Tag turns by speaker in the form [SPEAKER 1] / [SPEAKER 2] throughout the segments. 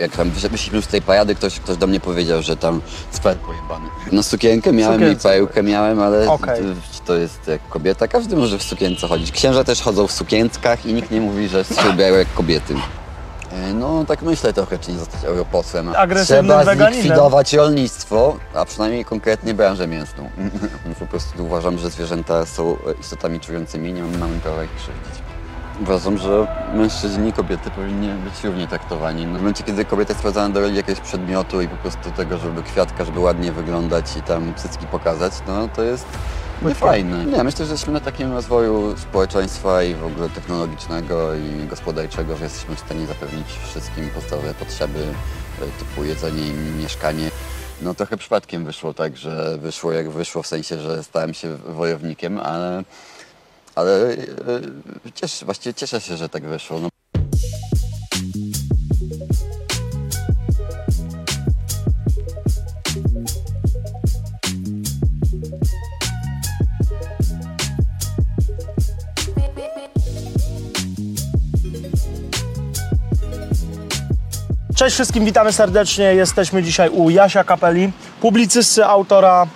[SPEAKER 1] Jak tam wyszliśmy z tej parady, ktoś, ktoś do mnie powiedział, że tam sfer pojebany. No sukienkę miałem
[SPEAKER 2] Sukience.
[SPEAKER 1] i perukę miałem, ale
[SPEAKER 2] Okej.
[SPEAKER 1] to, to jest jak kobieta. Każdy może w sukience chodzić. Księża też chodzą w sukienkach i nikt nie mówi, że się ubierają jak kobiety. E, No tak myślę trochę, czy nie zostać europosłem.
[SPEAKER 2] Agresywnym
[SPEAKER 1] Trzeba
[SPEAKER 2] weganinem.
[SPEAKER 1] zlikwidować rolnictwo, a przynajmniej konkretnie branżę mięsną. po prostu uważam, że zwierzęta są istotami czującymi, nie mamy prawa ich krzywdzić. Uważam, że mężczyźni i kobiety powinni być równie traktowani. No, w momencie, kiedy kobieta jest sprowadzana do roli jakiegoś przedmiotu i po prostu tego, żeby kwiatka, żeby ładnie wyglądać i tam cycki pokazać, no to jest niefajne. Nie, myślę, że jesteśmy na takim rozwoju społeczeństwa i w ogóle technologicznego i gospodarczego, że jesteśmy w stanie zapewnić wszystkim podstawowe potrzeby e, typu jedzenie i mieszkanie. No trochę przypadkiem wyszło tak, że wyszło jak wyszło, w sensie, że stałem się wojownikiem, ale ale e, cieszę, właściwie cieszę się, że tak wyszło. No.
[SPEAKER 2] Cześć wszystkim, witamy serdecznie. Jesteśmy dzisiaj u Jasia Kapeli, publicysty, autora,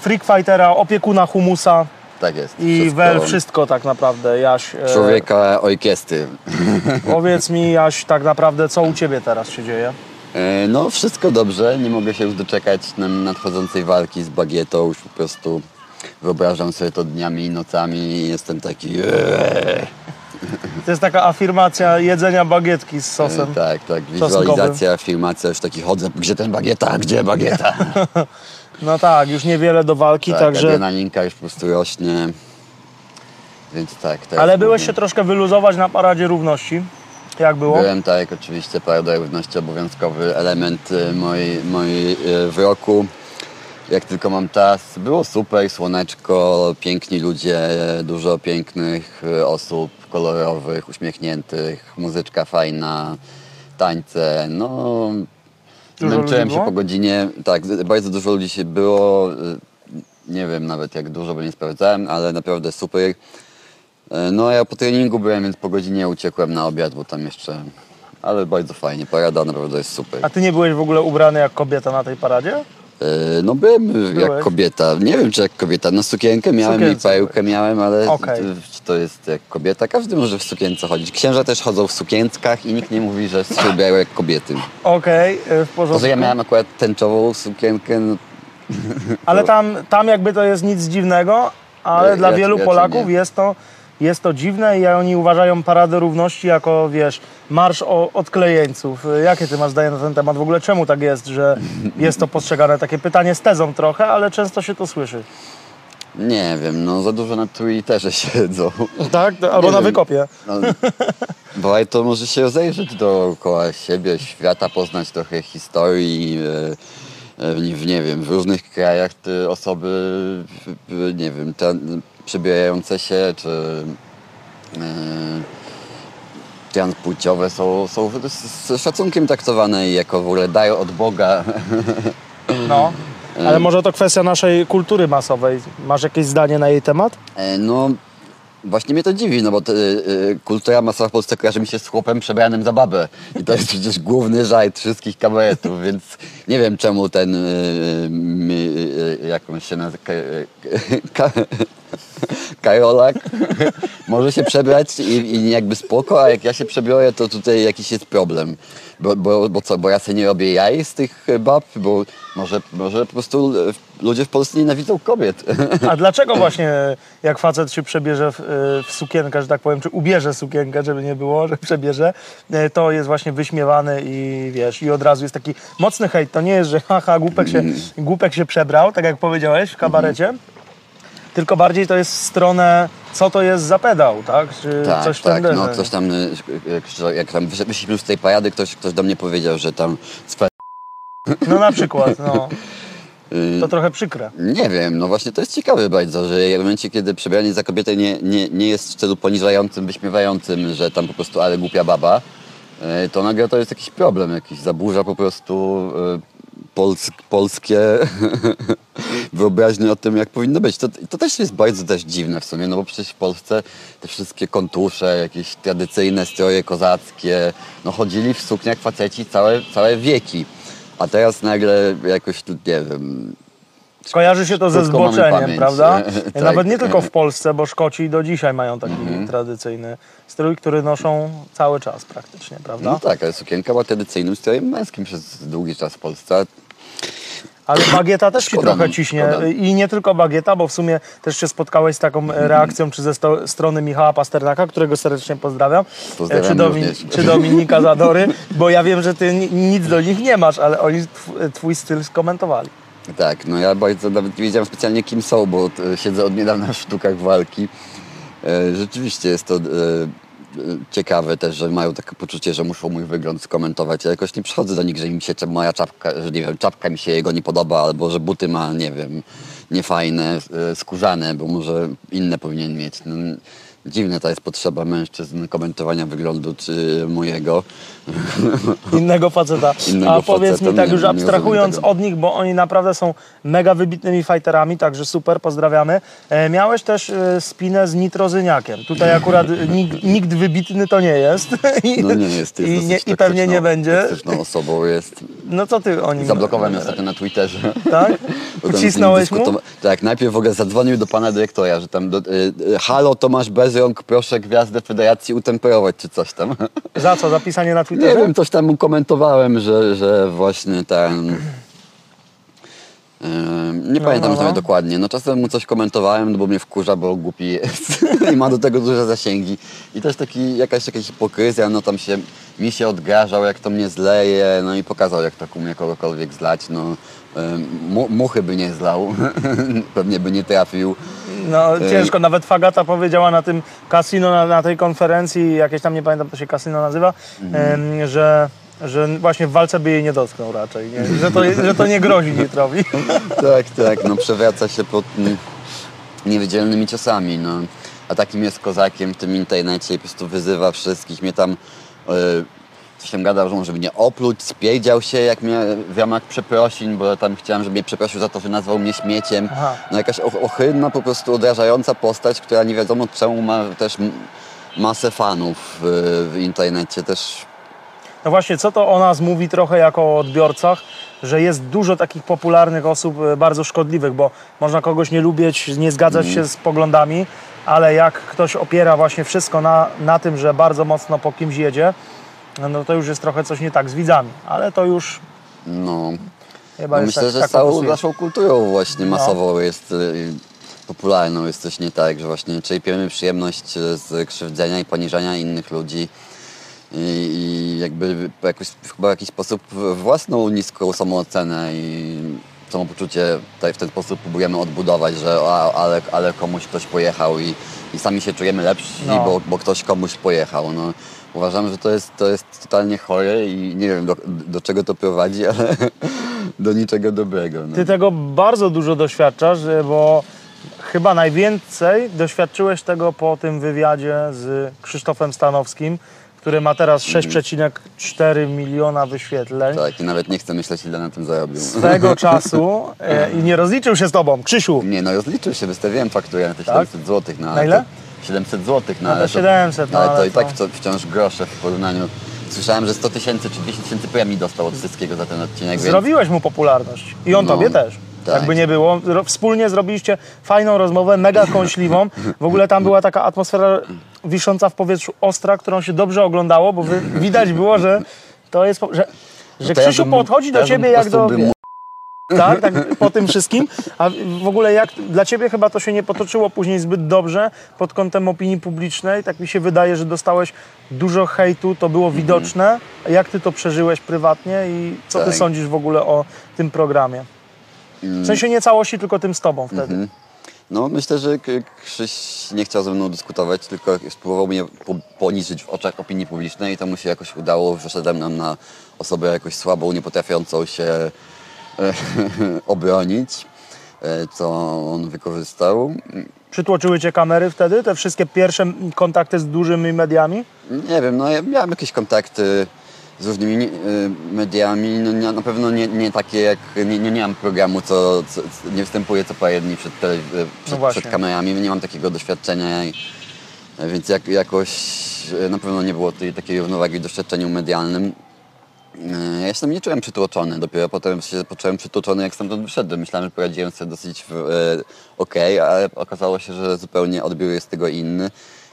[SPEAKER 2] freak fightera, opiekuna humusa
[SPEAKER 1] Tak jest.
[SPEAKER 2] i
[SPEAKER 1] Wszystko
[SPEAKER 2] wel wszystko tak naprawdę. Jaś, e,
[SPEAKER 1] Człowieka orkiestry.
[SPEAKER 2] powiedz mi Jaś tak naprawdę, co u Ciebie teraz się dzieje?
[SPEAKER 1] E, No wszystko dobrze, nie mogę się już doczekać na nadchodzącej walki z bagietą, już po prostu wyobrażam sobie to dniami i nocami i jestem taki eee.
[SPEAKER 2] To jest taka afirmacja jedzenia bagietki z
[SPEAKER 1] E,
[SPEAKER 2] sosem.
[SPEAKER 1] Tak, tak,
[SPEAKER 2] Czosnkowym.
[SPEAKER 1] wizualizacja, filmacja, już taki chodzę, gdzie ten bagieta, gdzie bagieta?
[SPEAKER 2] No tak, już niewiele do walki,
[SPEAKER 1] tak,
[SPEAKER 2] także...
[SPEAKER 1] adrenalinka już po prostu rośnie, więc tak.
[SPEAKER 2] Ale byłeś się troszkę wyluzować na Paradzie Równości. Jak było?
[SPEAKER 1] Byłem tak, oczywiście Parada Równości obowiązkowy element y, mojej, mojej y, wyroku. Jak tylko mam czas. Było super, słoneczko, piękni ludzie, dużo pięknych y, osób, kolorowych, uśmiechniętych, muzyczka fajna, tańce. No,
[SPEAKER 2] Dużo
[SPEAKER 1] zmęczyłem
[SPEAKER 2] ludzi
[SPEAKER 1] się po godzinie. Tak, bardzo dużo ludzi się było. y, Nie wiem nawet jak dużo, bo nie sprawdzałem, ale naprawdę super. E, No ja po treningu byłem, więc po godzinie uciekłem na obiad, bo tam jeszcze... Ale bardzo fajnie, parada naprawdę jest super.
[SPEAKER 2] A Ty nie byłeś w ogóle ubrany jak kobieta na tej paradzie?
[SPEAKER 1] E, No byłem y, jak
[SPEAKER 2] Byłeś?
[SPEAKER 1] kobieta, nie wiem czy jak kobieta, no sukienkę miałem
[SPEAKER 2] Sukience
[SPEAKER 1] i perukę miałem, ale t- czy to jest jak kobieta? Każdy może w sukience chodzić. Księża też chodzą w sukienkach i nikt nie mówi, że się ubierają jak kobiety.
[SPEAKER 2] Okej, y, w porządku.
[SPEAKER 1] Może ja miałem akurat tęczową sukienkę, no,
[SPEAKER 2] Ale tam, tam jakby to jest nic dziwnego, ale
[SPEAKER 1] Ja-
[SPEAKER 2] dla wielu
[SPEAKER 1] ja-
[SPEAKER 2] Polaków jest to, jest to dziwne i oni uważają Paradę Równości jako, wiesz, marsz o, odklejeńców. Jakie ty masz zdanie na ten temat? W ogóle czemu tak jest, że jest to postrzegane? Takie pytanie z tezą trochę, ale często się to słyszy.
[SPEAKER 1] nie wiem, no za dużo na Twitterze siedzą.
[SPEAKER 2] Tak? Albo
[SPEAKER 1] Nie
[SPEAKER 2] na
[SPEAKER 1] wiem.
[SPEAKER 2] wykopie.
[SPEAKER 1] No, warto może się rozejrzeć dookoła siebie, świata, poznać trochę historii. e, e, W, nie wiem, w różnych krajach te osoby, nie wiem, te, przebierające się, czy e, transpłciowe są, są z, szacunkiem traktowane i jako w ogóle dają od Boga.
[SPEAKER 2] No. Ale może to kwestia naszej kultury masowej. Masz jakieś zdanie na jej temat?
[SPEAKER 1] E, No, właśnie mnie to dziwi, no bo te, e, kultura masowa w Polsce kojarzy mi się z chłopem przebranym za babę. I to jest przecież główny żart wszystkich kabaretów, więc nie wiem czemu ten, e, e, jak on się nazywa, Ka- Ka- Karolak może się przebrać i, i jakby spoko, a jak ja się przebiorę, to tutaj jakiś jest problem. Bo, bo, bo co, bo ja sobie nie robię jaj z tych bab, bo może, może po prostu e, ludzie w Polsce nienawidzą kobiet.
[SPEAKER 2] A dlaczego właśnie jak facet się przebierze w, y, w sukienkę, że tak powiem, czy ubierze sukienkę, żeby nie było, że przebierze, to jest właśnie wyśmiewany i wiesz, i od razu jest taki mocny hejt. To nie jest, że haha, głupek się, głupek się przebrał, tak jak powiedziałeś w kabarecie, tylko bardziej to jest w stronę, co to jest za pedał, tak? Czy
[SPEAKER 1] Tak,
[SPEAKER 2] coś
[SPEAKER 1] tak, no ktoś tam, y, jak, tam wysz- wyszliśmy z tej parady, ktoś, ktoś do mnie powiedział, że tam
[SPEAKER 2] No na przykład, no.
[SPEAKER 1] y,
[SPEAKER 2] To trochę przykre.
[SPEAKER 1] Nie wiem, no właśnie to jest ciekawe bardzo, że w momencie, kiedy przebranie za kobietę nie, nie, nie jest w celu poniżającym, wyśmiewającym, że tam po prostu ale głupia baba, y, to nagle to jest jakiś problem, jakiś zaburza po prostu pols, polskie wyobraźnie o tym, jak powinno być. To, to też jest bardzo też dziwne w sumie, no bo przecież w Polsce te wszystkie kontusze, jakieś tradycyjne stroje kozackie, no chodzili w sukniach faceci całe, całe wieki. A teraz nagle jakoś tu, nie wiem,
[SPEAKER 2] Kojarzy się to ze zboczeniem, prawda?
[SPEAKER 1] Tak.
[SPEAKER 2] Nawet nie tylko w Polsce, bo Szkoci do dzisiaj mają taki
[SPEAKER 1] Mhm.
[SPEAKER 2] tradycyjny strój, który noszą cały czas praktycznie, prawda?
[SPEAKER 1] no tak, ale sukienka była tradycyjnym strojem męskim przez długi czas w Polsce.
[SPEAKER 2] Ale bagieta też ci
[SPEAKER 1] Szkoda,
[SPEAKER 2] trochę
[SPEAKER 1] no,
[SPEAKER 2] ciśnie.
[SPEAKER 1] szkoda.
[SPEAKER 2] I nie tylko bagieta, bo w sumie też się spotkałeś z taką e, reakcją, czy ze sto, strony Michała Pasternaka, którego serdecznie pozdrawiam, e,
[SPEAKER 1] Pozdrawiam
[SPEAKER 2] czy, Domi,
[SPEAKER 1] również.
[SPEAKER 2] czy Dominika Zadory, bo ja wiem, że ty ni- nic do nich nie masz, ale oni tw- twój styl skomentowali.
[SPEAKER 1] Tak, no ja bardzo nawet nie wiedziałem specjalnie kim są, bo siedzę od niedawna w sztukach walki. E, Rzeczywiście jest to ciekawe też, że mają takie poczucie, że muszą mój wygląd skomentować. Ja jakoś nie przychodzę do nich, że mi się cze- moja czapka, że nie wiem, czapka mi się jego nie podoba, albo że buty ma, nie wiem, niefajne, e, skórzane, bo może inne powinien mieć. No, dziwna to jest potrzeba mężczyzn komentowania wyglądu czy mojego.
[SPEAKER 2] Innego faceta.
[SPEAKER 1] Innego
[SPEAKER 2] A powiedz
[SPEAKER 1] faceta,
[SPEAKER 2] mi tak
[SPEAKER 1] nie-
[SPEAKER 2] już abstrahując od nich, bo oni naprawdę są mega wybitnymi fighterami, także super, pozdrawiamy. E, miałeś też e, spinę z nitrozyniakiem. Tutaj akurat nikt, nikt wybitny to nie jest. I,
[SPEAKER 1] No nie jest, jest
[SPEAKER 2] i, nie, i pewnie nie będzie.
[SPEAKER 1] toksyczną osobą jest.
[SPEAKER 2] No co ty o nim...
[SPEAKER 1] Zablokowałem ostatnio na Twitterze.
[SPEAKER 2] Tak? Ucisnąłeś mu?
[SPEAKER 1] Tak, najpierw w ogóle zadzwonił do pana dyrektora, że tam do, y, y, halo Tomasz Bezrąk, proszę gwiazdę federacji utemperować czy coś tam.
[SPEAKER 2] Za co? Zapisanie na
[SPEAKER 1] Nie wiem, coś tam mu komentowałem, że, że właśnie ten... Nie pamiętam
[SPEAKER 2] no,
[SPEAKER 1] już nawet
[SPEAKER 2] no.
[SPEAKER 1] dokładnie. No czasem mu coś komentowałem, no bo mnie wkurza, bo głupi jest i ma do tego duże zasięgi. I też taki, jakaś, jakaś hipokryzja, no tam się mi się odgrażał, jak to mnie zleje, no i pokazał, jak tak umie kogokolwiek zlać. No, mu, muchy by nie zlał, pewnie by nie trafił.
[SPEAKER 2] No
[SPEAKER 1] E,
[SPEAKER 2] ciężko, nawet Fagata powiedziała na tym kasino, na, na tej konferencji, jakieś tam nie pamiętam, to się kasino nazywa,
[SPEAKER 1] Mhm.
[SPEAKER 2] że, że właśnie w walce by jej nie dotknął raczej, nie? Że, to, że to nie grozi Nitrowi.
[SPEAKER 1] Tak, tak, no przewraca się pod niewydzielnymi ciosami, no. A takim jest kozakiem w tym internecie i po prostu wyzywa wszystkich. Mnie tam yy, coś tam gadał, że mnie opluć, spierdział się jak mnie w ramach przeprosin, bo tam chciałem, żeby mnie przeprosił za to, że nazwał mnie śmieciem.
[SPEAKER 2] Aha.
[SPEAKER 1] No jakaś ohydna, po prostu odrażająca postać, która nie wiadomo czemu ma też masę fanów w, w internecie też.
[SPEAKER 2] No właśnie, co to o nas mówi trochę jako o odbiorcach, że jest dużo takich popularnych osób e, bardzo szkodliwych, bo można kogoś nie lubić, nie zgadzać się z poglądami, ale jak ktoś opiera właśnie wszystko na, na tym, że bardzo mocno po kimś jedzie, no to już jest trochę coś nie tak z widzami, ale to już
[SPEAKER 1] No,
[SPEAKER 2] chyba
[SPEAKER 1] No myślę,
[SPEAKER 2] tak,
[SPEAKER 1] że
[SPEAKER 2] tak
[SPEAKER 1] z całą naszą kulturą właśnie
[SPEAKER 2] No.
[SPEAKER 1] masową jest y, popularną, jest coś nie tak, że właśnie czerpiemy przyjemność z krzywdzenia i poniżania innych ludzi i, i jakby jakoś, chyba w jakiś sposób własną niską samoocenę i samopoczucie tutaj w ten sposób próbujemy odbudować, że a, ale, ale komuś ktoś pojechał i, i sami się czujemy lepsi,
[SPEAKER 2] No.
[SPEAKER 1] bo, bo ktoś komuś pojechał. No, uważam, że to jest, to jest totalnie chore i nie wiem do, do czego to prowadzi, ale do niczego dobrego. No.
[SPEAKER 2] Ty tego bardzo dużo doświadczasz, e, bo chyba najwięcej doświadczyłeś tego po tym wywiadzie z Krzysztofem Stanowskim, który ma teraz 6,4 miliona wyświetleń.
[SPEAKER 1] Tak, i nawet nie chcę myśleć, ile na tym zarobił.
[SPEAKER 2] Swego czasu e, i nie rozliczył się z tobą. Krzysiu,
[SPEAKER 1] Nie, no rozliczył się, wystawiłem fakturę na te
[SPEAKER 2] Tak?
[SPEAKER 1] 700 zł. No,
[SPEAKER 2] Na ile?
[SPEAKER 1] To 700 zł, no,
[SPEAKER 2] No to
[SPEAKER 1] ale
[SPEAKER 2] 700, no,
[SPEAKER 1] ale to
[SPEAKER 2] ale
[SPEAKER 1] i tak
[SPEAKER 2] to-
[SPEAKER 1] wciąż grosze w porównaniu. Słyszałem, że 100 tysięcy czy 200 tysięcy premii dostał od wszystkiego za ten odcinek, więc
[SPEAKER 2] zrobiłeś mu popularność i on
[SPEAKER 1] No,
[SPEAKER 2] tobie też.
[SPEAKER 1] tak.
[SPEAKER 2] Jakby nie było, wspólnie zrobiliście fajną rozmowę, mega kąśliwą. W ogóle tam była taka atmosfera wisząca w powietrzu ostra, którą się dobrze oglądało, bo wy, widać było, że to jest, że, że
[SPEAKER 1] to ja
[SPEAKER 2] Krzysiu
[SPEAKER 1] bym-
[SPEAKER 2] podchodzi
[SPEAKER 1] to
[SPEAKER 2] do
[SPEAKER 1] ja
[SPEAKER 2] ciebie jak do... Tak, tak, po tym wszystkim. A w ogóle jak dla ciebie chyba to się nie potoczyło później zbyt dobrze pod kątem opinii publicznej. Tak mi się wydaje, że dostałeś dużo hejtu, to było widoczne. Jak ty to przeżyłeś prywatnie i co ty
[SPEAKER 1] Tak.
[SPEAKER 2] sądzisz w ogóle o tym programie? W sensie nie całości, tylko tym z tobą wtedy.
[SPEAKER 1] No myślę, że Krzyś nie chciał ze mną dyskutować, tylko spróbował mnie po- poniżyć w oczach opinii publicznej i to mu się jakoś udało. Wyszedłem nam na osobę jakoś słabą, nie potrafiącą się obronić, e, co on wykorzystał.
[SPEAKER 2] Przytłoczyły cię kamery wtedy, te wszystkie pierwsze kontakty z dużymi mediami?
[SPEAKER 1] Nie wiem, no ja miałem jakieś kontakty z różnymi y, mediami, no nie, na pewno nie, nie takie jak, nie, nie, nie mam programu, co, co, nie występuję co parę dni przed, tele, y, przed,
[SPEAKER 2] właśnie.
[SPEAKER 1] przed kamerami, nie mam takiego doświadczenia, więc jak, jakoś na pewno nie było tej takiej równowagi w doświadczeniu medialnym. Ja tam nie czułem przytłoczony, dopiero potem się poczułem przytłoczony, jak stamtąd wyszedłem. Myślałem, że poradziłem sobie dosyć w- e, okej, ale okazało się, że zupełnie odbiór jest tego inny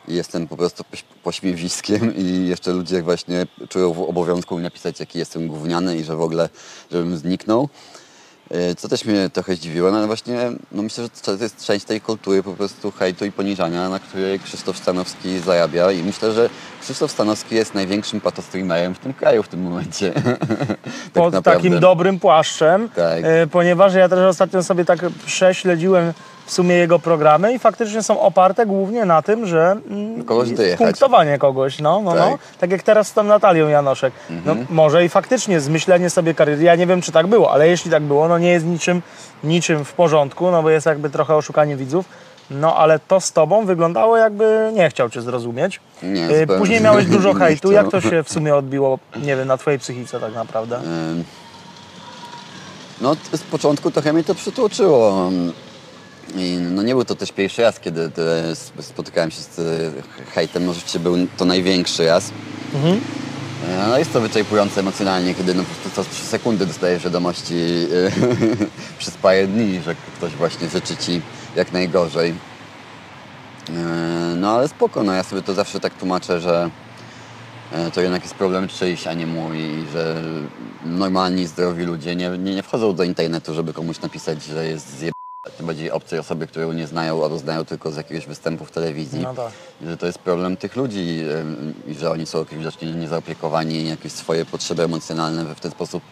[SPEAKER 1] i jestem po prostu poś- pośmiewiskiem i jeszcze ludzie właśnie czują w obowiązku napisać, jaki jestem gówniany i że w ogóle, żebym zniknął. E, Co też mnie trochę zdziwiło, no ale właśnie no myślę, że to jest część tej kultury po prostu hejtu i poniżania, na której Krzysztof Stanowski zarabia i myślę, że Krzysztof Stanowski jest największym patostreamerem w tym kraju w tym momencie. tak
[SPEAKER 2] pod
[SPEAKER 1] naprawdę.
[SPEAKER 2] takim dobrym płaszczem,
[SPEAKER 1] Tak.
[SPEAKER 2] e, ponieważ ja też ostatnio sobie tak prześledziłem w sumie jego programy i faktycznie są oparte głównie na tym, że mm,
[SPEAKER 1] Kogoś
[SPEAKER 2] punktowanie kogoś, no, no, no.
[SPEAKER 1] Tak. Mhm.
[SPEAKER 2] Tak jak teraz z tą Natalią Janoszek. No, może i faktycznie zmyślenie sobie kariery, ja nie wiem czy tak było, ale jeśli tak było, no nie jest niczym, niczym w porządku, no bo jest jakby trochę oszukanie widzów. No ale to z tobą wyglądało jakby nie chciał cię zrozumieć.
[SPEAKER 1] Nie, zupełnie
[SPEAKER 2] Później miałeś dużo hejtu. Jak to się w sumie odbiło, nie wiem, na twojej psychice tak naprawdę?
[SPEAKER 1] No z początku trochę mnie to przytłoczyło. I no nie był to też pierwszy raz, kiedy e, sp- spotykałem się z e, hejtem. Może rzeczywiście był to największy raz.
[SPEAKER 2] Mhm.
[SPEAKER 1] E, No jest to wyczerpujące emocjonalnie, kiedy no po prostu co 3 sekundy dostajesz wiadomości przez parę dni, że ktoś właśnie życzy ci jak najgorzej. No ale spoko, no ja sobie to zawsze tak tłumaczę, że to jednak jest problem czyjś, a nie mój, że normalni, zdrowi ludzie nie, nie, nie wchodzą do internetu, żeby komuś napisać, że jest zjeb... tym bardziej obcej osoby, którą nie znają albo znają tylko z jakiegoś występu w telewizji.
[SPEAKER 2] No tak.
[SPEAKER 1] Że to jest problem tych ludzi i że oni są widocznie niezaopiekowani i jakieś swoje potrzeby emocjonalne w ten sposób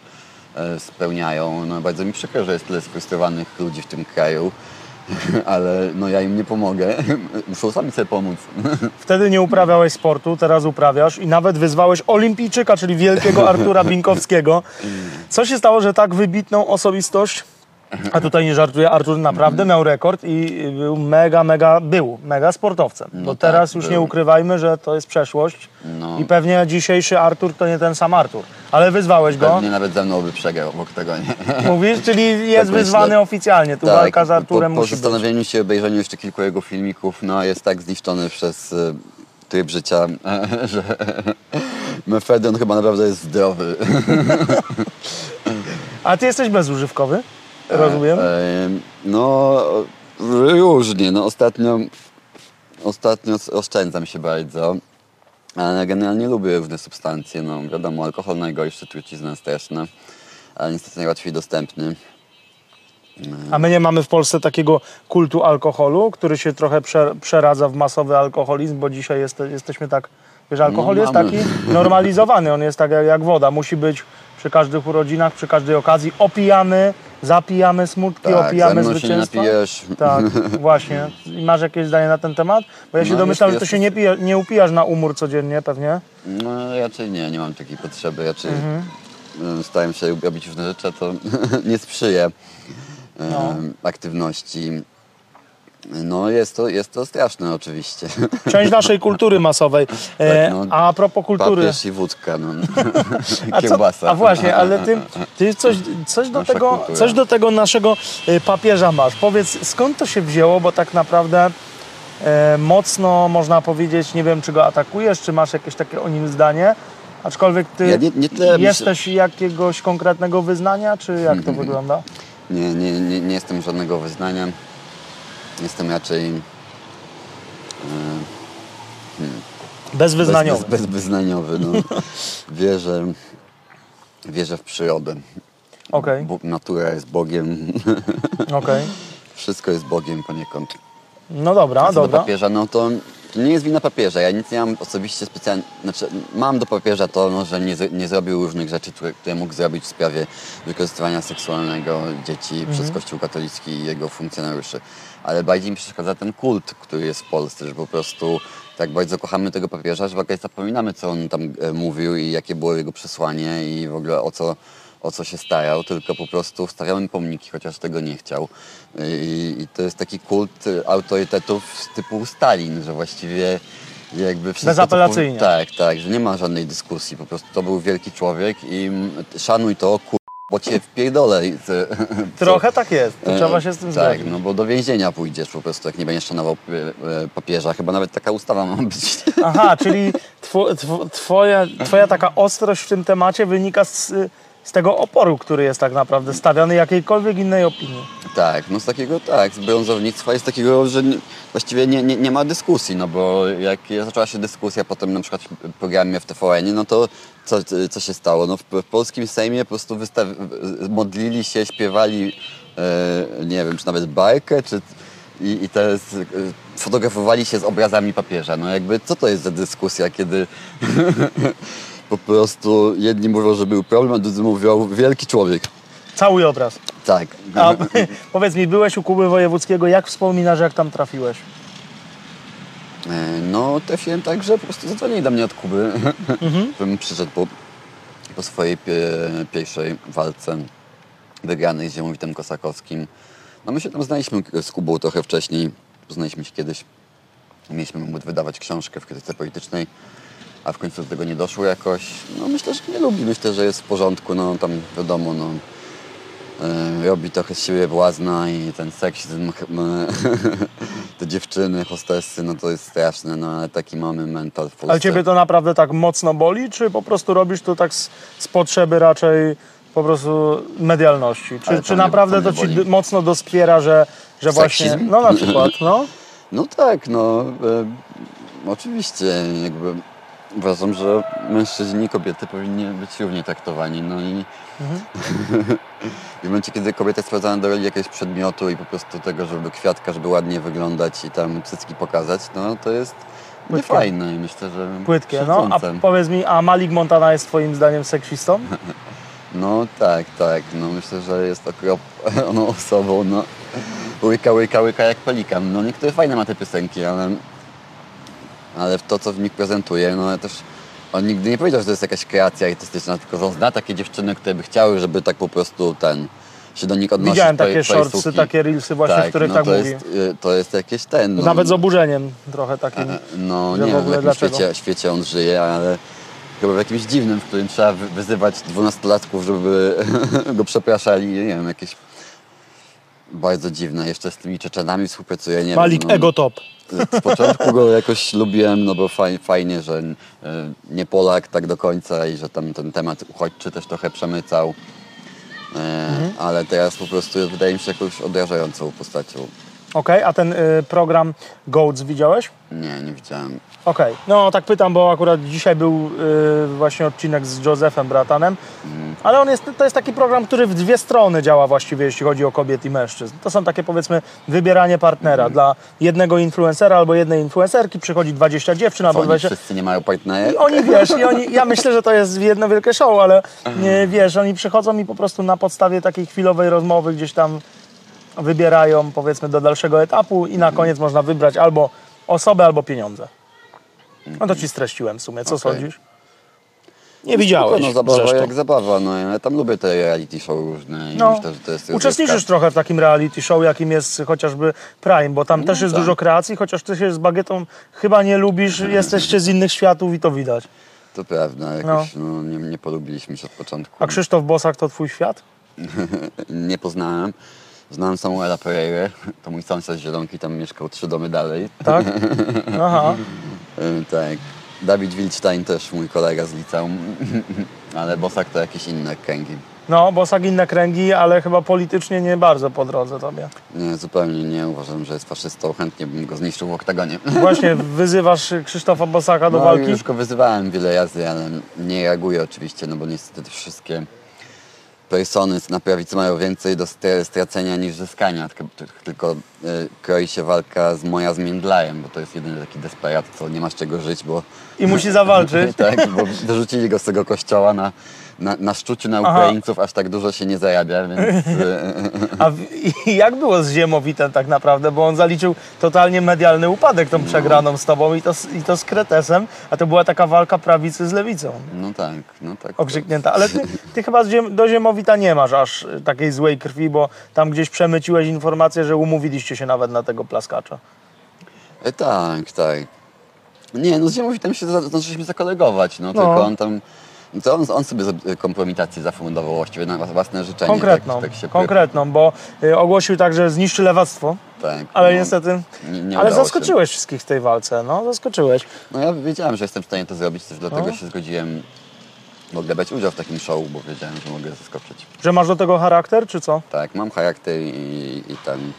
[SPEAKER 1] e, spełniają. No bardzo mi przykro, że jest tyle sfrustrowanych ludzi w tym kraju, ale no ja im nie pomogę. Muszą sami sobie pomóc.
[SPEAKER 2] Wtedy nie uprawiałeś sportu, teraz uprawiasz i nawet wyzwałeś olimpijczyka, czyli wielkiego Artura Binkowskiego. Co się stało, że tak wybitną osobistość, a tutaj nie żartuję, Artur naprawdę miał rekord i był mega, mega, był mega sportowcem. Bo
[SPEAKER 1] tak,
[SPEAKER 2] teraz już nie
[SPEAKER 1] był.
[SPEAKER 2] ukrywajmy, że to jest przeszłość
[SPEAKER 1] No.
[SPEAKER 2] i pewnie dzisiejszy Artur to nie ten sam Artur. Ale wyzwałeś go,
[SPEAKER 1] Pewnie nawet ze mną by przegrał w oktagonie.
[SPEAKER 2] mówisz, czyli jest
[SPEAKER 1] myślę.
[SPEAKER 2] wyzwany oficjalnie. Tu walka z Arturem
[SPEAKER 1] po, po
[SPEAKER 2] musi być.
[SPEAKER 1] zastanowieniu się, obejrzeniu jeszcze kilku jego filmików, no jest tak zniszczony przez e, tryb życia, że Mefedron chyba naprawdę jest zdrowy.
[SPEAKER 2] A ty jesteś bezużywkowy? Rozumiem.
[SPEAKER 1] E, No, różnie. No, ostatnio, ostatnio oszczędzam się bardzo, ale generalnie lubię różne substancje. No, wiadomo, alkohol najgorszy, trucizna straszna, ale niestety najłatwiej dostępny.
[SPEAKER 2] A my nie mamy w Polsce takiego kultu alkoholu, który się trochę prze, przeradza w masowy alkoholizm, bo dzisiaj jest, jesteśmy tak, wiesz, alkohol
[SPEAKER 1] No,
[SPEAKER 2] jest
[SPEAKER 1] mamy.
[SPEAKER 2] taki normalizowany, on jest tak jak, jak woda, musi być przy każdych urodzinach, przy każdej okazji, opijamy, zapijamy smutki,
[SPEAKER 1] Tak,
[SPEAKER 2] opijamy zwycięstwa. Tak, właśnie. I masz jakieś zdanie na ten temat? Bo ja się
[SPEAKER 1] No,
[SPEAKER 2] domyślam, że to
[SPEAKER 1] jest-
[SPEAKER 2] się nie, pije, nie upijasz na umór codziennie pewnie.
[SPEAKER 1] No, raczej nie, nie mam takiej potrzeby. Raczej
[SPEAKER 2] Mhm.
[SPEAKER 1] staram się robić różne rzeczy, to nie sprzyja e,
[SPEAKER 2] No.
[SPEAKER 1] aktywności. No jest to, jest to straszne oczywiście.
[SPEAKER 2] Część naszej kultury masowej. E,
[SPEAKER 1] no.
[SPEAKER 2] a propos kultury...
[SPEAKER 1] Papież i wódka, no.
[SPEAKER 2] A, co,
[SPEAKER 1] Kiełbasa.
[SPEAKER 2] a właśnie, ale ty, ty coś, coś, do
[SPEAKER 1] Nasza
[SPEAKER 2] tego,
[SPEAKER 1] kultura.
[SPEAKER 2] coś do tego naszego y, papieża masz. Powiedz, skąd to się wzięło, bo tak naprawdę e, mocno można powiedzieć, nie wiem, czy go atakujesz, czy masz jakieś takie o nim zdanie, aczkolwiek ty
[SPEAKER 1] Ja nie- nie tyle myślę-
[SPEAKER 2] jesteś jakiegoś konkretnego wyznania, czy jak to wygląda?
[SPEAKER 1] Nie, nie, nie, nie jestem żadnego wyznania. Jestem raczej e,
[SPEAKER 2] Bezwyznaniowy.
[SPEAKER 1] Bez, bez, bezwyznaniowy. No. wierzę, wierzę w przyrodę.
[SPEAKER 2] Okej,
[SPEAKER 1] Bóg, natura jest Bogiem.
[SPEAKER 2] okej.
[SPEAKER 1] Wszystko jest Bogiem poniekąd.
[SPEAKER 2] No dobra,
[SPEAKER 1] Co do
[SPEAKER 2] dobra.
[SPEAKER 1] papieża, no to, to nie jest wina papieża. Ja nic nie mam osobiście specjalnie. Znaczy, mam do papieża to, no, że nie, nie zrobił różnych rzeczy, które, które mógł zrobić w sprawie wykorzystywania seksualnego dzieci
[SPEAKER 2] Mhm.
[SPEAKER 1] przez Kościół katolicki i jego funkcjonariuszy. Ale bardziej mi przeszkadza ten kult, który jest w Polsce, że po prostu tak bardzo kochamy tego papieża, że w ogóle zapominamy, co on tam e, mówił i jakie było jego przesłanie i w ogóle o co o co się starał, tylko po prostu stawiamy pomniki, chociaż tego nie chciał. I, i to jest taki kult y, autorytetów typu Stalin, że właściwie jakby wszystko
[SPEAKER 2] Bezapelacyjnie.
[SPEAKER 1] To, tak, tak, że nie ma żadnej dyskusji, po prostu to był wielki człowiek i szanuj to, kur... bo cię wpierdolę. ty-
[SPEAKER 2] Trochę tak jest, to
[SPEAKER 1] E,
[SPEAKER 2] trzeba się z tym
[SPEAKER 1] Tak,
[SPEAKER 2] zgodzić.
[SPEAKER 1] no bo do więzienia pójdziesz po prostu, jak nie będziesz szanował e, e, papieża. Chyba nawet taka ustawa ma być.
[SPEAKER 2] Aha, czyli two, two, twoja, twoja taka ostrość w tym temacie wynika z, z tego oporu, który jest tak naprawdę stawiany jakiejkolwiek innej opinii.
[SPEAKER 1] Tak, no z takiego, tak, z brązownictwa jest takiego, że właściwie nie, nie, nie ma dyskusji, no bo jak zaczęła się dyskusja potem na przykład w programie w TVN, no to co, co się stało? No w, w polskim Sejmie po prostu modlili się, śpiewali, e, nie wiem, czy nawet bajkę, czy i, i teraz e, fotografowali się z obrazami papieża. No jakby co to jest za dyskusja, kiedy po prostu jedni mówią, że był problem, a drudzy mówią wielki człowiek.
[SPEAKER 2] Cały obraz.
[SPEAKER 1] Tak.
[SPEAKER 2] A powiedz mi, byłeś u Kuby Wojewódzkiego, jak wspominasz, jak tam trafiłeś?
[SPEAKER 1] E, No, trafiłem tak, że po prostu zadzwonili do mnie od Kuby, żebym przyszedł po, po swojej pie, pierwszej walce wygranej z Ziemowitem Kosakowskim. No my się tam znaliśmy z Kubą trochę wcześniej, poznaliśmy się kiedyś. Mieliśmy mu wydawać książkę w krytyce politycznej, a w końcu do tego nie doszło jakoś. No myślę, że nie lubi, myślę, że jest w porządku, no tam wiadomo, no robi trochę z siebie błazna i ten seksizm, te dziewczyny, hostessy, no to jest straszne, no ale taki mamy mental w.
[SPEAKER 2] Ale ciebie to naprawdę tak mocno boli, czy po prostu robisz to tak z, z potrzeby raczej po prostu medialności? Czy, czy
[SPEAKER 1] mnie-
[SPEAKER 2] naprawdę
[SPEAKER 1] to
[SPEAKER 2] to ci mocno doskwiera, że, że właśnie...
[SPEAKER 1] Seksizm?
[SPEAKER 2] No na przykład, no.
[SPEAKER 1] No tak, no e, oczywiście jakby uważam, że mężczyźni i kobiety powinni być równie traktowani, no i w momencie, kiedy kobieta jest sprowadzana do roli jakiegoś przedmiotu i po prostu tego, żeby kwiatka, żeby ładnie wyglądać i tam cycki pokazać, no to jest
[SPEAKER 2] Płytkie.
[SPEAKER 1] niefajne i myślę, że
[SPEAKER 2] Płytkie, no. A powiedz mi, a Malik Montana jest twoim zdaniem seksistą?
[SPEAKER 1] No tak, tak. No myślę, że jest okropną osobą. No. Łyka, łyka, łyka jak pelikan. No niektóre fajne ma te piosenki, ale, ale w to, co w nich prezentuje, no ale też on nigdy nie powiedział, że to jest jakaś kreacja artystyczna, tylko że on zna takie dziewczyny, które by chciały, żeby tak po prostu ten się do nich odnosić.
[SPEAKER 2] Widziałem takie shortsy, takie reelsy właśnie, w których
[SPEAKER 1] no
[SPEAKER 2] tak
[SPEAKER 1] to
[SPEAKER 2] mówi.
[SPEAKER 1] Jest, y, to jest jakieś ten. No,
[SPEAKER 2] Nawet z oburzeniem trochę takim.
[SPEAKER 1] E, No nie
[SPEAKER 2] w
[SPEAKER 1] wiem, w jakim świecie, świecie on żyje, ale chyba w jakimś dziwnym, w którym trzeba wy- wyzywać dwunastolatków, żeby go przepraszali. Nie wiem, jakieś bardzo dziwne. Jeszcze z tymi Czeczenami współpracuję. Nie
[SPEAKER 2] Malik
[SPEAKER 1] wiem, no,
[SPEAKER 2] Ego Top.
[SPEAKER 1] Z początku go jakoś lubiłem, no bo faj, fajnie, że e, nie Polak tak do końca i że tam ten temat uchodźczy też trochę przemycał. E,
[SPEAKER 2] Mhm.
[SPEAKER 1] Ale teraz po prostu wydaje mi się jakąś odrażającą postacią.
[SPEAKER 2] Okej, a ten y, program Goats widziałeś?
[SPEAKER 1] Nie, nie widziałem.
[SPEAKER 2] Okej, no tak pytam, bo akurat dzisiaj był y, właśnie odcinek z Josephem Bratanem, ale on jest, to jest taki program, który w dwie strony działa właściwie, jeśli chodzi o kobiet i mężczyzn. To są takie powiedzmy wybieranie partnera. Dla jednego influencera albo jednej influencerki przychodzi 20 dziewczyn albo
[SPEAKER 1] oni
[SPEAKER 2] 20...
[SPEAKER 1] wszyscy nie mają partnera?
[SPEAKER 2] I oni, wiesz, i oni, ja myślę, że to jest jedno wielkie show, ale nie, wiesz, oni przychodzą i po prostu na podstawie takiej chwilowej rozmowy gdzieś tam wybierają, powiedzmy, do dalszego etapu i na koniec można wybrać albo osobę, albo pieniądze. No to ci streściłem w sumie, co
[SPEAKER 1] Okej.
[SPEAKER 2] sądzisz? Nie widziałeś
[SPEAKER 1] No zabawa
[SPEAKER 2] zresztą.
[SPEAKER 1] jak zabawa, no ja tam lubię te reality show różne i
[SPEAKER 2] No,
[SPEAKER 1] myślę, że to jest
[SPEAKER 2] uczestniczysz trochę w takim reality show, jakim jest chociażby Prime, bo tam też jest
[SPEAKER 1] tak.
[SPEAKER 2] dużo kreacji, chociaż ty się z bagietą chyba nie lubisz, jesteście z innych światów i to widać.
[SPEAKER 1] To prawda, jakoś no. nie, nie polubiliśmy się od początku.
[SPEAKER 2] A Krzysztof Bosak to twój świat?
[SPEAKER 1] Nie poznałem. Znałem Samuela Pereira, to mój sąsiad z Zielonki, tam mieszkał trzy domy dalej.
[SPEAKER 2] Tak? Aha.
[SPEAKER 1] Y, tak. Dawid Wilstein też mój kolega z liceum, ale Bosak to jakieś inne kręgi.
[SPEAKER 2] No, Bosak inne kręgi, ale chyba politycznie nie bardzo po drodze tobie.
[SPEAKER 1] Nie, zupełnie nie. Uważam, że jest faszystą. Chętnie bym go zniszczył w oktagonie.
[SPEAKER 2] Właśnie wyzywasz Krzysztofa Bosaka do
[SPEAKER 1] no,
[SPEAKER 2] walki?
[SPEAKER 1] już go wyzywałem wiele razy, ale nie reaguje oczywiście, no bo niestety te wszystkie persony na prawicy mają więcej do stra- stracenia niż zyskania, tylko, tylko y, kroi się walka z moja z Międlajem, bo to jest jedyny taki desperat, co nie ma z czego żyć, bo
[SPEAKER 2] I musi zawalczyć.
[SPEAKER 1] tak, bo wyrzucili go z tego kościoła na, na, na szczuciu na
[SPEAKER 2] Aha.
[SPEAKER 1] Ukraińców, aż tak dużo się nie zarabia, więc
[SPEAKER 2] A w, jak było z Ziemowitem tak naprawdę? Bo on zaliczył totalnie medialny upadek tą przegraną z tobą i to, z- i to z Kretesem, a to była taka walka prawicy z lewicą.
[SPEAKER 1] no tak, no tak.
[SPEAKER 2] Okrzyknięta. Ale ty, ty chyba ziem, do Ziemowita nie masz aż y, takiej złej krwi, bo tam gdzieś przemyciłeś informację, że umówiliście się nawet na tego plaskacza.
[SPEAKER 1] E, tak, tak. Nie, no z Ziemowitem się za- zdążyliśmy zakolegować, no,
[SPEAKER 2] No.
[SPEAKER 1] tylko on tam... To on, on sobie kompromitację zafundował właściwie na własne życzenie.
[SPEAKER 2] Konkretną,
[SPEAKER 1] tak, tak się
[SPEAKER 2] konkretną, bo y, ogłosił także zniszczy lewactwo,
[SPEAKER 1] Tak,
[SPEAKER 2] ale
[SPEAKER 1] no,
[SPEAKER 2] niestety...
[SPEAKER 1] Nie, nie
[SPEAKER 2] ale zaskoczyłeś wszystkich w tej walce, no zaskoczyłeś.
[SPEAKER 1] Się. No ja wiedziałem, że jestem w stanie to zrobić, też dlatego
[SPEAKER 2] No.
[SPEAKER 1] się zgodziłem ogóle brać udział w takim show, bo wiedziałem, że mogę zaskoczyć.
[SPEAKER 2] Że masz do tego charakter, czy co?
[SPEAKER 1] Tak, mam charakter i, i tam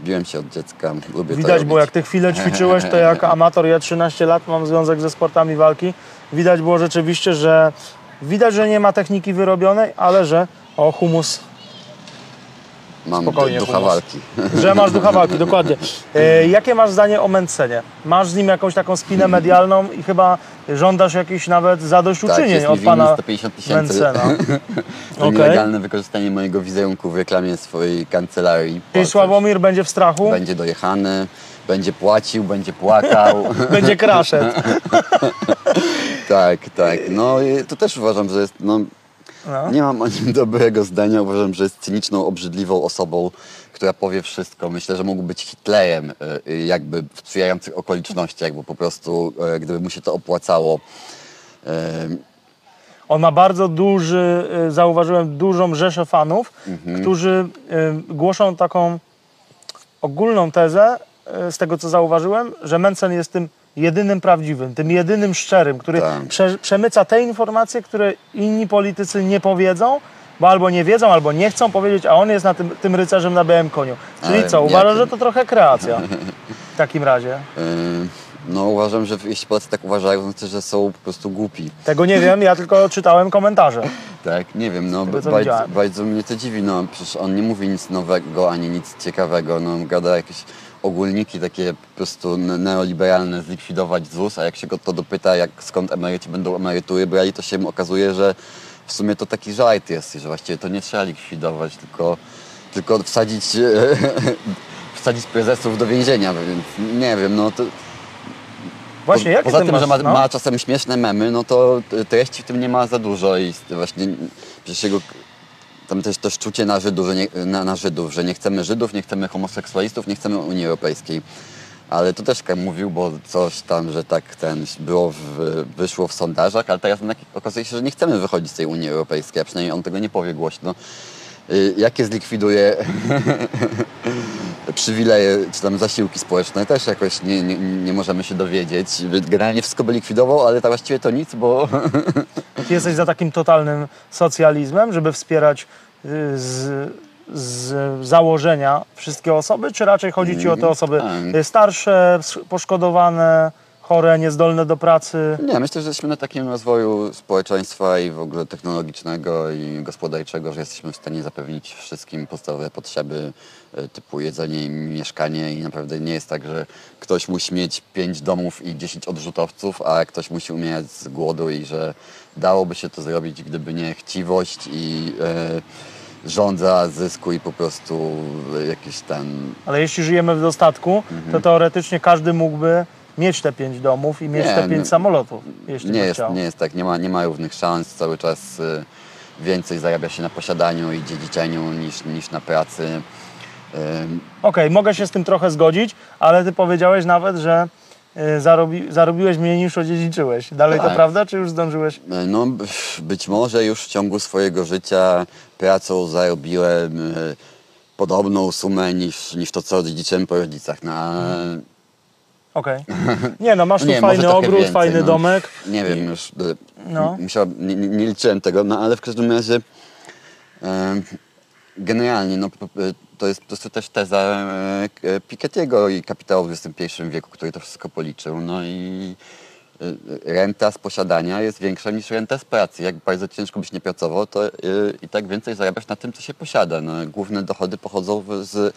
[SPEAKER 1] biłem się od dziecka, lubię
[SPEAKER 2] Widać, bo jak ty chwilę ćwiczyłeś, to jak amator, ja 13 lat mam związek ze sportami walki, widać było rzeczywiście, że widać, że nie ma techniki wyrobionej, ale że o humus,
[SPEAKER 1] Mam
[SPEAKER 2] spokojnie,
[SPEAKER 1] ducha
[SPEAKER 2] humus.
[SPEAKER 1] walki.
[SPEAKER 2] że masz ducha walki, dokładnie. E, jakie masz zdanie o Mencenie? Masz z nim jakąś taką spinę medialną i chyba żądasz jakichś nawet
[SPEAKER 1] Tak,
[SPEAKER 2] zadośćuczynień
[SPEAKER 1] mi
[SPEAKER 2] od pana
[SPEAKER 1] 150 tysięcy
[SPEAKER 2] Mencena. Okej.
[SPEAKER 1] nielegalne wykorzystanie mojego wizerunku w reklamie swojej kancelarii.
[SPEAKER 2] Czyli Sławomir będzie w strachu,
[SPEAKER 1] Będzie dojechany, będzie płacił, będzie płakał.
[SPEAKER 2] będzie kraszet.
[SPEAKER 1] tak, tak. No i to też uważam, że jest, no,
[SPEAKER 2] No.
[SPEAKER 1] nie mam o nim dobrego zdania. Uważam, że jest cyniczną, obrzydliwą osobą, która powie wszystko. Myślę, że mógł być Hitlerem, y, y, jakby w sprzyjających okolicznościach, bo po prostu, y, gdyby mu się to opłacało.
[SPEAKER 2] On ma bardzo duży, y, zauważyłem, dużą rzeszę fanów,
[SPEAKER 1] Mhm.
[SPEAKER 2] którzy głoszą taką ogólną tezę, z tego co zauważyłem, że Mencen jest tym jedynym prawdziwym, tym jedynym szczerym, który
[SPEAKER 1] Tak.
[SPEAKER 2] prze, przemyca te informacje, które inni politycy nie powiedzą, bo albo nie wiedzą, albo nie chcą powiedzieć, a on jest na tym, tym rycerzem na białym koniu. Czyli
[SPEAKER 1] Ale
[SPEAKER 2] co, uważasz, że to trochę kreacja w takim razie?
[SPEAKER 1] y, no uważam, że jeśli Polacy tak uważają, to znaczy, że są po prostu głupi.
[SPEAKER 2] Tego nie wiem, ja tylko czytałem komentarze.
[SPEAKER 1] Tak, nie wiem, no
[SPEAKER 2] tego,
[SPEAKER 1] bardzo, bardzo mnie to dziwi, no przecież on nie mówi nic nowego, ani nic ciekawego, no gada jakieś ogólniki takie po prostu ne- neoliberalne, zlikwidować ZUS, a jak się go to dopyta, jak skąd emeryci będą emerytury brali, to się okazuje, że w sumie to taki żart jest i że właściwie to nie trzeba likwidować, tylko, tylko wsadzić, wsadzić prezesów do więzienia, więc nie wiem, no to...
[SPEAKER 2] Właśnie,
[SPEAKER 1] Po- Poza
[SPEAKER 2] ty
[SPEAKER 1] tym,
[SPEAKER 2] masz,
[SPEAKER 1] że ma,
[SPEAKER 2] no?
[SPEAKER 1] ma czasem śmieszne memy, no to treści w tym nie ma za dużo i właśnie przecież jego tam też to szczucie na Żydów, że nie, na, na Żydów, że nie chcemy Żydów, nie chcemy homoseksualistów, nie chcemy Unii Europejskiej. Ale to też tak mówił, bo coś tam, że tak ten było w, wyszło w sondażach, ale teraz okazuje się, że nie chcemy wychodzić z tej Unii Europejskiej, a przynajmniej on tego nie powie głośno. Y, Jakie zlikwiduje przywileje czy tam zasiłki społeczne też jakoś nie, nie, nie możemy się dowiedzieć. Generalnie wszystko by likwidował, ale to właściwie to nic, bo
[SPEAKER 2] Ty jesteś za takim totalnym socjalizmem, żeby wspierać y, z, z założenia wszystkie osoby, czy raczej chodzi ci o te osoby
[SPEAKER 1] tak.
[SPEAKER 2] starsze, poszkodowane, chore, niezdolne do pracy?
[SPEAKER 1] nie, myślę, że jesteśmy na takim rozwoju społeczeństwa i w ogóle technologicznego i gospodarczego, że jesteśmy w stanie zapewnić wszystkim podstawowe potrzeby e, typu jedzenie i mieszkanie i naprawdę nie jest tak, że ktoś musi mieć pięć domów i 10 odrzutowców, a ktoś musi umierać z głodu i że dałoby się to zrobić, gdyby nie chciwość i e, żądza zysku i po prostu jakiś ten
[SPEAKER 2] Ale jeśli żyjemy w dostatku,
[SPEAKER 1] Mhm.
[SPEAKER 2] to teoretycznie każdy mógłby mieć te pięć domów i mieć
[SPEAKER 1] Nie,
[SPEAKER 2] te pięć
[SPEAKER 1] no,
[SPEAKER 2] samolotów, jeśli
[SPEAKER 1] nie jest,
[SPEAKER 2] chciał.
[SPEAKER 1] nie jest tak, nie ma, nie ma równych szans, cały czas y, więcej zarabia się na posiadaniu i dziedziczeniu niż, niż na pracy. Ym,
[SPEAKER 2] Okej, mogę się z tym trochę zgodzić, ale ty powiedziałeś nawet, że y, zarobi, zarobiłeś mniej niż odziedziczyłeś. Dalej to
[SPEAKER 1] Tak.
[SPEAKER 2] prawda, czy już zdążyłeś?
[SPEAKER 1] No, być może już w ciągu swojego życia pracą zarobiłem y, podobną sumę niż, niż to, co odziedziczyłem po rodzicach. No,
[SPEAKER 2] Okej. Nie no, masz tu
[SPEAKER 1] nie,
[SPEAKER 2] fajny ogród,
[SPEAKER 1] więcej,
[SPEAKER 2] fajny
[SPEAKER 1] no.
[SPEAKER 2] domek.
[SPEAKER 1] Nie wiem już. y,
[SPEAKER 2] No.
[SPEAKER 1] Musiał, nie, nie liczyłem tego, no ale w każdym razie em, generalnie no, to jest po prostu też teza e, K- Piketty'ego i kapitału w XXI wieku, który to wszystko policzył. No i y, renta z posiadania jest większa niż renta z pracy. Jak bardzo ciężko byś nie pracował, to i tak więcej zarabiasz na tym, co się posiada. No, główne dochody pochodzą z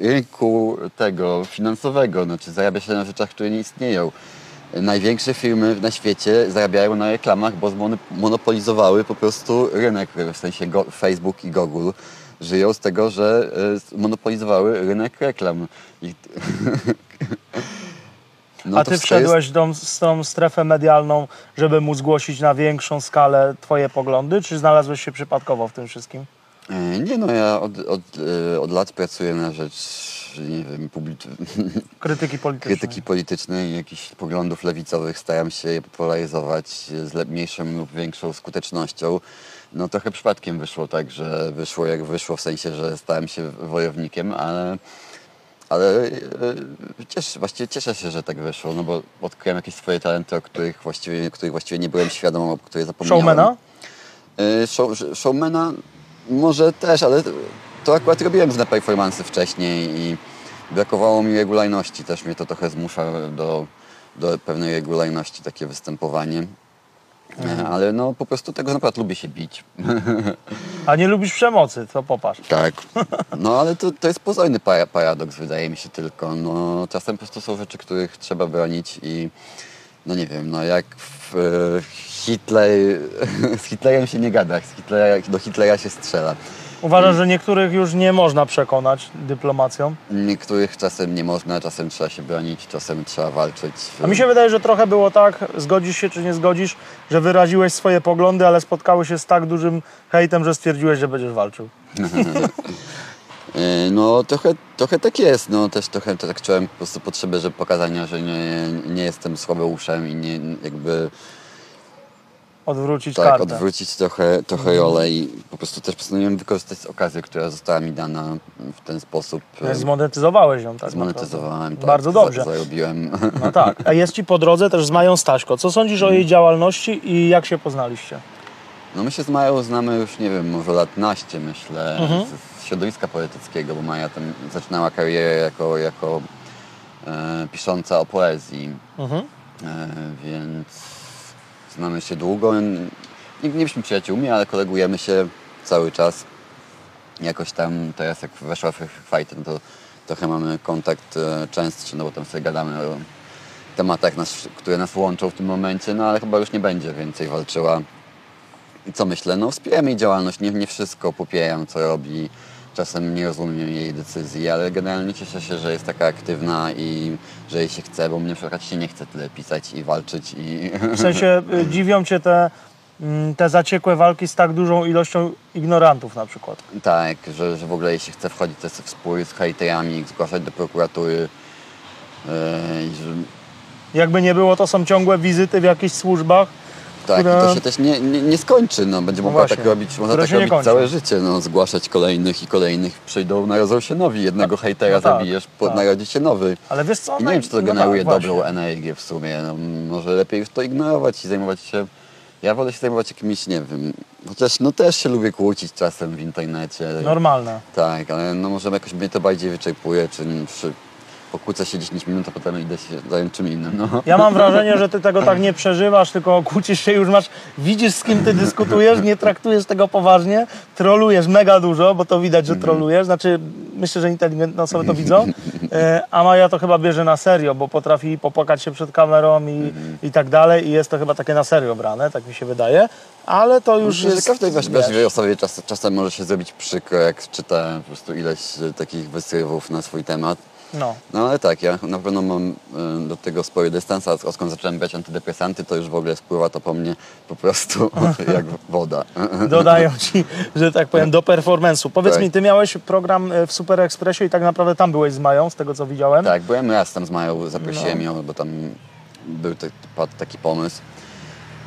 [SPEAKER 1] rynku tego finansowego, znaczy zarabia się na rzeczach, które nie istnieją. Największe firmy na świecie zarabiają na reklamach, bo zmonopolizowały po prostu rynek, w sensie Facebook i Google żyją z tego, że y, monopolizowały rynek reklam. I, no
[SPEAKER 2] A ty
[SPEAKER 1] jest-
[SPEAKER 2] wszedłeś w tą, z tą strefę medialną, żeby móc zgłosić na większą skalę twoje poglądy, czy znalazłeś się przypadkowo w tym wszystkim?
[SPEAKER 1] E, Nie no, ja od, od, e, od lat pracuję na rzecz, nie wiem.
[SPEAKER 2] Krytyki politycznej.
[SPEAKER 1] krytyki politycznej, jakichś poglądów lewicowych. Staram się je popularyzować z mniejszą lub większą skutecznością. No trochę przypadkiem wyszło tak, że wyszło jak wyszło, w sensie, że stałem się wojownikiem, ale, ale e, cieszę, właściwie cieszę się, że tak wyszło, no bo odkryłem jakieś swoje talenty, o których właściwie, których właściwie nie byłem świadom, o których zapomniałem.
[SPEAKER 2] Showmana?
[SPEAKER 1] Show, showmana może też, ale to akurat robiłem różne performance wcześniej i brakowało mi regularności. Też mnie to trochę zmusza do, do pewnej regularności takie występowanie. E, Ale no po prostu tego naprawdę lubię się bić.
[SPEAKER 2] A nie lubisz przemocy, to popatrz.
[SPEAKER 1] Tak. No ale to, to jest pozorny para- paradoks, wydaje mi się tylko. No, czasem po prostu są rzeczy, których trzeba bronić i no nie wiem, no jak w, Hitler, z Hitlerem się nie gada, Hitlera, do Hitlera się strzela.
[SPEAKER 2] Uważasz, że niektórych już nie można przekonać dyplomacją?
[SPEAKER 1] Niektórych czasem nie można, czasem trzeba się bronić, czasem trzeba walczyć.
[SPEAKER 2] A mi się wydaje, że trochę było tak, zgodzisz się czy nie zgodzisz, że wyraziłeś swoje poglądy, ale spotkały się z tak dużym hejtem, że stwierdziłeś, że będziesz walczył.
[SPEAKER 1] E, No trochę, trochę tak jest, no też trochę tak czułem po prostu potrzebę, żeby pokazania, że nie, nie jestem słabeuszem i nie jakby
[SPEAKER 2] Odwrócić
[SPEAKER 1] tak,
[SPEAKER 2] kartę.
[SPEAKER 1] odwrócić trochę, trochę rolę i po prostu też postanowiłem wykorzystać okazję, która została mi dana w ten sposób.
[SPEAKER 2] Zmonetyzowałeś ją tak
[SPEAKER 1] Zmonetyzowałem, tak,
[SPEAKER 2] Bardzo dobrze.
[SPEAKER 1] Za, zarobiłem.
[SPEAKER 2] No tak. A jest ci po drodze też z Mają Staśko. Co sądzisz o jej działalności i jak się poznaliście?
[SPEAKER 1] No my się z Mają znamy już, nie wiem, może lat naście myślę,
[SPEAKER 2] Mhm.
[SPEAKER 1] z, z środowiska poetyckiego, bo Maja tam zaczynała karierę jako, jako e, pisząca o poezji,
[SPEAKER 2] Mhm.
[SPEAKER 1] e, więc znamy się długo. Nie, nie byliśmy przyjaciółmi, ale kolegujemy się cały czas. Jakoś tam teraz jak weszła w fajtę, no to trochę mamy kontakt e, częstszy, no bo tam sobie gadamy o tematach, nas, które nas łączą w tym momencie, no ale chyba już nie będzie więcej walczyła. I co myślę? No wspieram jej działalność, nie, nie wszystko popieram, co robi. Czasem nie rozumiem jej decyzji, ale generalnie cieszę się, że jest taka aktywna i że jej się chce, bo mnie przykład się nie chce tyle pisać i walczyć i...
[SPEAKER 2] W sensie y, dziwią cię te, mm, te zaciekłe walki z tak dużą ilością ignorantów na przykład.
[SPEAKER 1] Tak, że, że w ogóle jej się chce wchodzić też w spór z hejterami, zgłaszać do prokuratury. Yy, że,
[SPEAKER 2] Jakby nie było, to są ciągłe wizyty w jakichś służbach.
[SPEAKER 1] Tak,
[SPEAKER 2] które-
[SPEAKER 1] i to się też nie, nie, nie skończy, no, będzie
[SPEAKER 2] No
[SPEAKER 1] mogła
[SPEAKER 2] właśnie,
[SPEAKER 1] tak robić, można tak robić całe życie, no, zgłaszać kolejnych i kolejnych, przyjdą, narodzą się nowi, jednego hejtera
[SPEAKER 2] no tak,
[SPEAKER 1] zabijesz,
[SPEAKER 2] tak.
[SPEAKER 1] narodzi się nowy.
[SPEAKER 2] Ale wiesz co?
[SPEAKER 1] I nie
[SPEAKER 2] no
[SPEAKER 1] wiem, czy to
[SPEAKER 2] no
[SPEAKER 1] generuje
[SPEAKER 2] tak,
[SPEAKER 1] dobrą energię w sumie. No, może lepiej już to ignorować i zajmować się. Ja wolę się zajmować jakimiś, nie wiem. Chociaż no też się lubię kłócić czasem w internecie.
[SPEAKER 2] Normalne.
[SPEAKER 1] Tak, ale no może jakoś mnie to bardziej wyczerpuje, czy, czy pokłócę się 10 minut, a potem idę się zająć czym innym. No.
[SPEAKER 2] Ja mam wrażenie, że ty tego tak nie przeżywasz, tylko kłócisz się już masz, widzisz z kim ty dyskutujesz, nie traktujesz tego poważnie, trolujesz mega dużo, bo to widać, że trolujesz, znaczy myślę, że inteligentne osoby to widzą, e, a Maja to chyba bierze na serio, bo potrafi popłakać się przed kamerą i, i tak dalej i jest to chyba takie na serio brane, tak mi się wydaje, ale to już
[SPEAKER 1] Myślę,
[SPEAKER 2] jest...
[SPEAKER 1] każdej wrażliwej osobie czas, czasem może się zrobić przykro, jak czyta po prostu ileś e, takich wysrywów na swój temat.
[SPEAKER 2] No.
[SPEAKER 1] No ale tak, ja na pewno mam e, do tego spory dystans, a odkąd zacząłem brać antydepresanty, to już w ogóle spływa to po mnie po prostu jak woda.
[SPEAKER 2] dodają ci, że tak powiem, do performance'u. Powiedz
[SPEAKER 1] Tak.
[SPEAKER 2] mi, ty miałeś program e, w Super Expressie i tak naprawdę tam byłeś z Mają, z tego co widziałem.
[SPEAKER 1] Tak, byłem raz tam z Mają, zaprosiłem
[SPEAKER 2] No.
[SPEAKER 1] ją, bo tam był taki pomysł.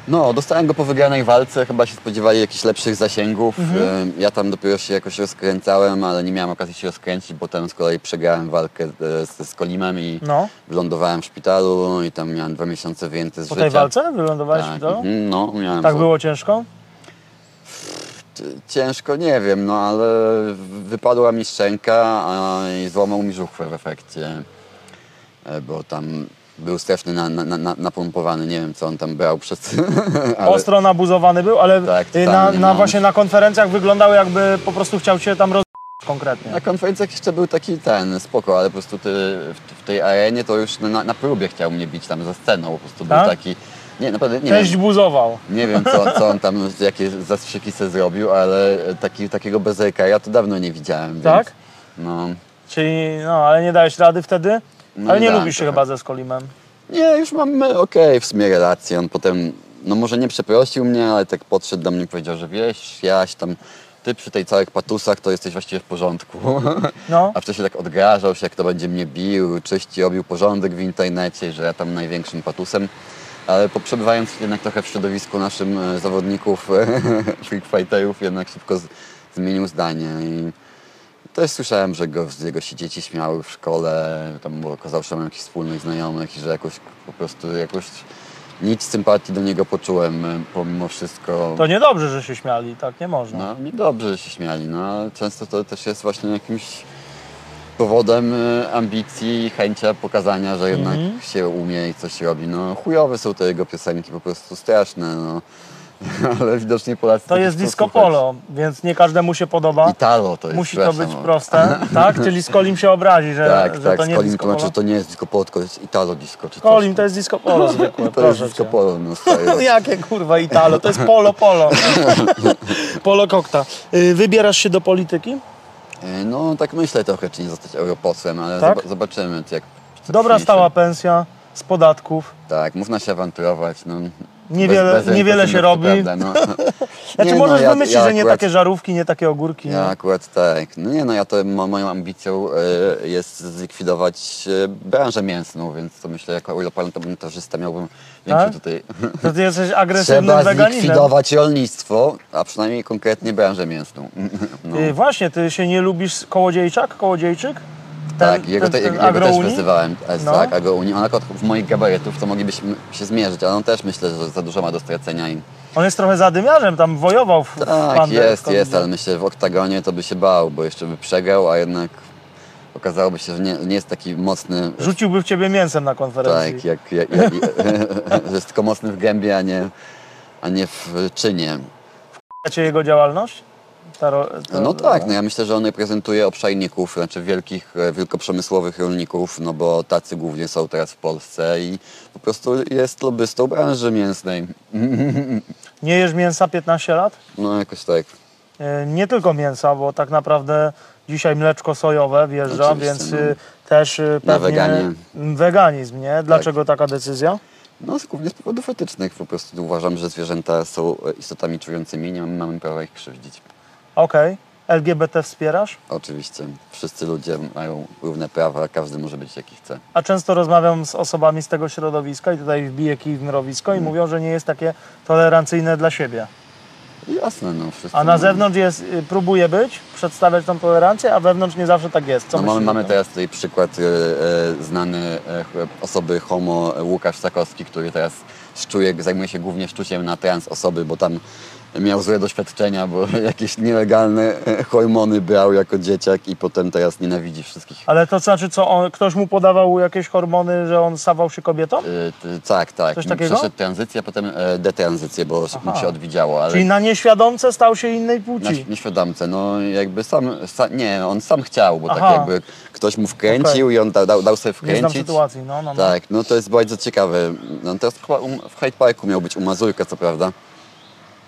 [SPEAKER 1] No, dostałem go po wygranej walce, chyba się spodziewali jakichś lepszych zasięgów.
[SPEAKER 2] Mhm.
[SPEAKER 1] Ja tam dopiero się jakoś rozkręcałem, ale nie miałem okazji się rozkręcić, bo tam z kolei przegrałem walkę e, z, z Kolimem i
[SPEAKER 2] No.
[SPEAKER 1] wylądowałem w szpitalu i tam miałem dwa miesiące wyjęte z
[SPEAKER 2] Po
[SPEAKER 1] życia.
[SPEAKER 2] tej walce wylądowałeś
[SPEAKER 1] tak,
[SPEAKER 2] w to?
[SPEAKER 1] mhm, no, miałem
[SPEAKER 2] Tak było ciężko?
[SPEAKER 1] Ciężko, nie wiem, no ale wypadła mi szczęka i złamał mi żuchwę w efekcie, E, bo tam był straszny na, na, na, napompowany, nie wiem co on tam brał przez... ale-
[SPEAKER 2] Ostro nabuzowany był, ale
[SPEAKER 1] Tak,
[SPEAKER 2] y, na,
[SPEAKER 1] totalnie,
[SPEAKER 2] na
[SPEAKER 1] no.
[SPEAKER 2] właśnie na konferencjach wyglądał jakby po prostu chciał cię tam roz... konkretnie.
[SPEAKER 1] Na konferencjach jeszcze był taki ten, spoko, ale po prostu ty, w, w tej arenie to już na, na próbie chciał mnie bić tam za sceną, po prostu
[SPEAKER 2] Tak?
[SPEAKER 1] był taki... Nie, naprawdę nie
[SPEAKER 2] Część
[SPEAKER 1] wiem,
[SPEAKER 2] buzował.
[SPEAKER 1] nie wiem co, co on tam, jakie zastrzyki se zrobił, ale taki, takiego bezrekaja to dawno nie widziałem, więc...
[SPEAKER 2] Tak?
[SPEAKER 1] No,
[SPEAKER 2] Czyli, no, ale nie dałeś rady wtedy?
[SPEAKER 1] No
[SPEAKER 2] ale
[SPEAKER 1] nie
[SPEAKER 2] lubisz się
[SPEAKER 1] trochę.
[SPEAKER 2] chyba ze Skolimem.
[SPEAKER 1] Nie, już mamy okej w sumie relację. On potem, no może nie przeprosił mnie, ale tak podszedł do mnie i powiedział, że wiesz, Jaś tam, ty przy tej całych patusach to jesteś właściwie w porządku.
[SPEAKER 2] No.
[SPEAKER 1] A wcześniej tak odgrażał się, jak to będzie mnie bił, czyści, robił porządek w internecie, że ja tam największym patusem. Ale po przebywając jednak trochę w środowisku naszym e, zawodników, freak fighterów, jednak szybko zmienił zdanie. I też słyszałem, że go, z jego się dzieci śmiały w szkole, tam okazał, że mam jakichś wspólnych znajomych i że jakoś po prostu jakoś nic sympatii do niego poczułem e, pomimo wszystko.
[SPEAKER 2] To niedobrze, że się śmiali, tak nie można.
[SPEAKER 1] No, mi dobrze że się śmiali, no, często to też jest właśnie jakimś powodem e, ambicji i chęcia pokazania, że jednak
[SPEAKER 2] Mhm.
[SPEAKER 1] się umie i coś robi. No, chujowe są te jego piosenki, po prostu straszne, no. Ale widocznie Polacy
[SPEAKER 2] To
[SPEAKER 1] tak
[SPEAKER 2] jest disco polo, więc nie każdemu się podoba.
[SPEAKER 1] Italo to jest,
[SPEAKER 2] Musi to być
[SPEAKER 1] no.
[SPEAKER 2] proste, tak? Czyli Skolim się obrazi, że,
[SPEAKER 1] Tak,
[SPEAKER 2] że
[SPEAKER 1] tak,
[SPEAKER 2] to nie
[SPEAKER 1] Skolim
[SPEAKER 2] disco
[SPEAKER 1] to znaczy,
[SPEAKER 2] polo.
[SPEAKER 1] że to nie jest disco polo, tylko jest Italo disco czy
[SPEAKER 2] Skolim
[SPEAKER 1] coś.
[SPEAKER 2] to jest disco polo zwykłe,
[SPEAKER 1] to jest disco polo, no serio.
[SPEAKER 2] Jakie kurwa Italo, to jest polo polo. polo kokta. Y, Wybierasz się do polityki?
[SPEAKER 1] E, No tak myślę trochę, czy nie zostać europosłem, ale
[SPEAKER 2] Tak?
[SPEAKER 1] zob- zobaczymy jak...
[SPEAKER 2] Dobra stała pensja z podatków.
[SPEAKER 1] Tak, można się awanturować. No,
[SPEAKER 2] Niewiele-
[SPEAKER 1] rynku
[SPEAKER 2] niewiele się robi.
[SPEAKER 1] Prawda, no.
[SPEAKER 2] Znaczy
[SPEAKER 1] Nie, no,
[SPEAKER 2] możesz
[SPEAKER 1] ja-
[SPEAKER 2] wymyślić,
[SPEAKER 1] ja
[SPEAKER 2] że nie
[SPEAKER 1] akurat-
[SPEAKER 2] takie żarówki, nie takie ogórki.
[SPEAKER 1] Ja akurat tak. No nie no, ja to mo, moją ambicją e, jest zlikwidować e, branżę mięsną, więc to myślę, jako europarlamentarzysta miałbym większy
[SPEAKER 2] Tak?
[SPEAKER 1] tutaj...
[SPEAKER 2] To ty jesteś agresywnym
[SPEAKER 1] Trzeba
[SPEAKER 2] weganinem.
[SPEAKER 1] zlikwidować rolnictwo, a przynajmniej konkretnie branżę mięsną. No.
[SPEAKER 2] Y, właśnie, ty się nie lubisz kołodziejczak, kołodziejczyk?
[SPEAKER 1] Tak, jego, te, jego też wyzywałem. E,
[SPEAKER 2] No.
[SPEAKER 1] Tak, agrouni. On akurat w moich gabarytów to moglibyśmy się zmierzyć, ale on też myślę, że za dużo ma do stracenia i
[SPEAKER 2] On jest trochę zadymiarzem, tam wojował w, w
[SPEAKER 1] Tak,
[SPEAKER 2] bandę
[SPEAKER 1] jest,
[SPEAKER 2] w
[SPEAKER 1] jest, ale myślę, że w oktagonie to by się bał, bo jeszcze by przegrał, a jednak okazałoby się, że nie, nie jest taki mocny.
[SPEAKER 2] Rzuciłby w ciebie mięsem na konferencji.
[SPEAKER 1] Tak, jak, jak, jak, jest tylko mocny w gębie, a nie, a nie w czynie.
[SPEAKER 2] Cię jego działalność? Ta to-
[SPEAKER 1] No tak, no ja myślę, że on reprezentuje obszarników, znaczy wielkich, e, wielkoprzemysłowych rolników, no bo tacy głównie są teraz w Polsce i po prostu jest lobbystą branży mięsnej.
[SPEAKER 2] Nie jesz mięsa 15 lat?
[SPEAKER 1] No jakoś tak.
[SPEAKER 2] Y, Nie tylko mięsa, bo tak naprawdę dzisiaj mleczko sojowe wjeżdża,
[SPEAKER 1] Oczywiście,
[SPEAKER 2] więc
[SPEAKER 1] no.
[SPEAKER 2] y, też y,
[SPEAKER 1] Na
[SPEAKER 2] pewnie
[SPEAKER 1] weganie.
[SPEAKER 2] weganizm, nie? Dlaczego taka decyzja?
[SPEAKER 1] No głównie z powodów etycznych. Po prostu uważam, że zwierzęta są e, istotami czującymi, nie mamy prawa ich krzywdzić.
[SPEAKER 2] Okej. LGBT wspierasz?
[SPEAKER 1] Oczywiście. Wszyscy ludzie mają równe prawa, każdy może być jaki chce.
[SPEAKER 2] A często rozmawiam z osobami z tego środowiska i tutaj wbiję kij w mrowisko
[SPEAKER 1] Mm.
[SPEAKER 2] i mówią, że nie jest takie tolerancyjne dla siebie.
[SPEAKER 1] Jasne, no wszyscy.
[SPEAKER 2] A na
[SPEAKER 1] mamy-
[SPEAKER 2] zewnątrz jest, y, próbuje być, przedstawiać tą tolerancję, a wewnątrz nie zawsze tak jest. Co
[SPEAKER 1] No mamy,
[SPEAKER 2] myślisz o
[SPEAKER 1] mamy
[SPEAKER 2] tym?
[SPEAKER 1] teraz tutaj przykład e, e, znany e, ch- osoby homo e, Łukasz Sakowski, który teraz szczuje, zajmuje się głównie szczuciem na trans osoby, bo tam miał złe doświadczenia, bo jakieś nielegalne hormony brał jako dzieciak i potem teraz nienawidzi wszystkich
[SPEAKER 2] Ale to znaczy co, on, ktoś mu podawał jakieś hormony, że on stawał się kobietą?
[SPEAKER 1] Y, ty- Tak, tak.
[SPEAKER 2] Coś takiego?
[SPEAKER 1] Przeszedł tranzycję, potem e, detranzycję, bo mu
[SPEAKER 2] Aha.
[SPEAKER 1] się odwidziało, ale
[SPEAKER 2] Czyli na nieświadomce stał się innej
[SPEAKER 1] na
[SPEAKER 2] płci.
[SPEAKER 1] nieświadomce. No jakby sam, sa, nie, on sam chciał, bo
[SPEAKER 2] Aha.
[SPEAKER 1] tak jakby ktoś mu wkręcił i on da, dał, dał sobie
[SPEAKER 2] Nie znam
[SPEAKER 1] wkręcić.
[SPEAKER 2] sytuacji, no, no, no.
[SPEAKER 1] Tak, no to jest bardzo ciekawe. No teraz chyba um, w Hyde Parku miał być u Mazurka, co prawda,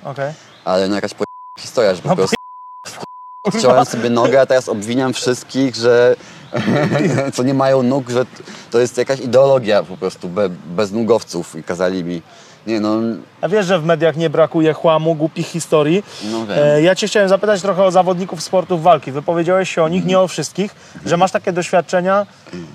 [SPEAKER 2] Okej.
[SPEAKER 1] ale no jakaś po... historia, że po
[SPEAKER 2] No,
[SPEAKER 1] prostu chciałem sobie nogę, a teraz obwiniam wszystkich, że co nie mają nóg, że to jest jakaś ideologia po prostu be, bez nogowców i kazali mi, nie no,
[SPEAKER 2] A wiesz, że w mediach nie brakuje chłamu, głupich historii.
[SPEAKER 1] no wiem.
[SPEAKER 2] E, ja cię chciałem zapytać trochę o zawodników sportów walki. Wypowiedziałeś się o nich, nie o wszystkich, że masz takie doświadczenia,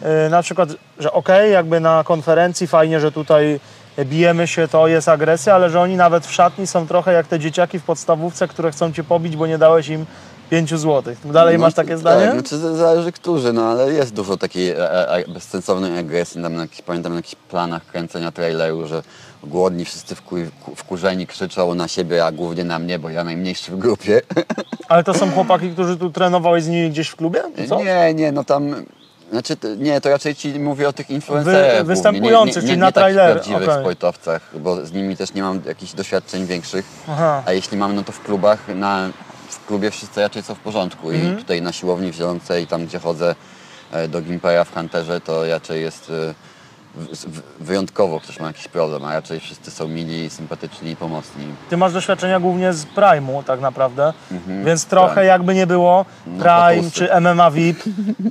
[SPEAKER 2] e, na przykład, że okej, jakby na konferencji fajnie, że tutaj bijemy się, to jest agresja, ale że oni nawet w szatni są trochę jak te dzieciaki w podstawówce, które chcą cię pobić, bo nie dałeś im 5 złotych. Dalej
[SPEAKER 1] No,
[SPEAKER 2] masz takie
[SPEAKER 1] tak,
[SPEAKER 2] zdanie?
[SPEAKER 1] Znaczy, z- zależy którzy, no ale jest dużo takiej e, e, bezsensownej agresji. Tam na jakichś, pamiętam na jakichś planach kręcenia traileru, że głodni wszyscy wku, wkurzeni krzyczą na siebie, a głównie na mnie, bo ja najmniejszy w grupie.
[SPEAKER 2] Ale to są chłopaki, którzy tu trenowałeś z nimi gdzieś w klubie? Co?
[SPEAKER 1] Nie, nie, no tam... Znaczy, nie, to raczej ci mówię o tych influencerach. głównie,
[SPEAKER 2] występujących,
[SPEAKER 1] nie, nie,
[SPEAKER 2] czyli
[SPEAKER 1] nie,
[SPEAKER 2] na
[SPEAKER 1] nie takich
[SPEAKER 2] trailer,
[SPEAKER 1] prawdziwych sportowcach, bo z nimi też nie mam jakichś doświadczeń większych.
[SPEAKER 2] Aha.
[SPEAKER 1] A jeśli mam, no to w klubach, na, w klubie wszyscy raczej są w porządku.
[SPEAKER 2] Mhm.
[SPEAKER 1] I tutaj na siłowni w Zielonce i tam, gdzie chodzę e, do Gimpera w Hunterze, to raczej jest w, wyjątkowo ktoś ma jakiś problem, a raczej wszyscy są mili, sympatyczni i pomocni.
[SPEAKER 2] Ty masz doświadczenia głównie z Prime'u tak naprawdę, więc trochę
[SPEAKER 1] tak.
[SPEAKER 2] jakby nie było,
[SPEAKER 1] No,
[SPEAKER 2] Prime
[SPEAKER 1] patusy.
[SPEAKER 2] czy MMA VIP,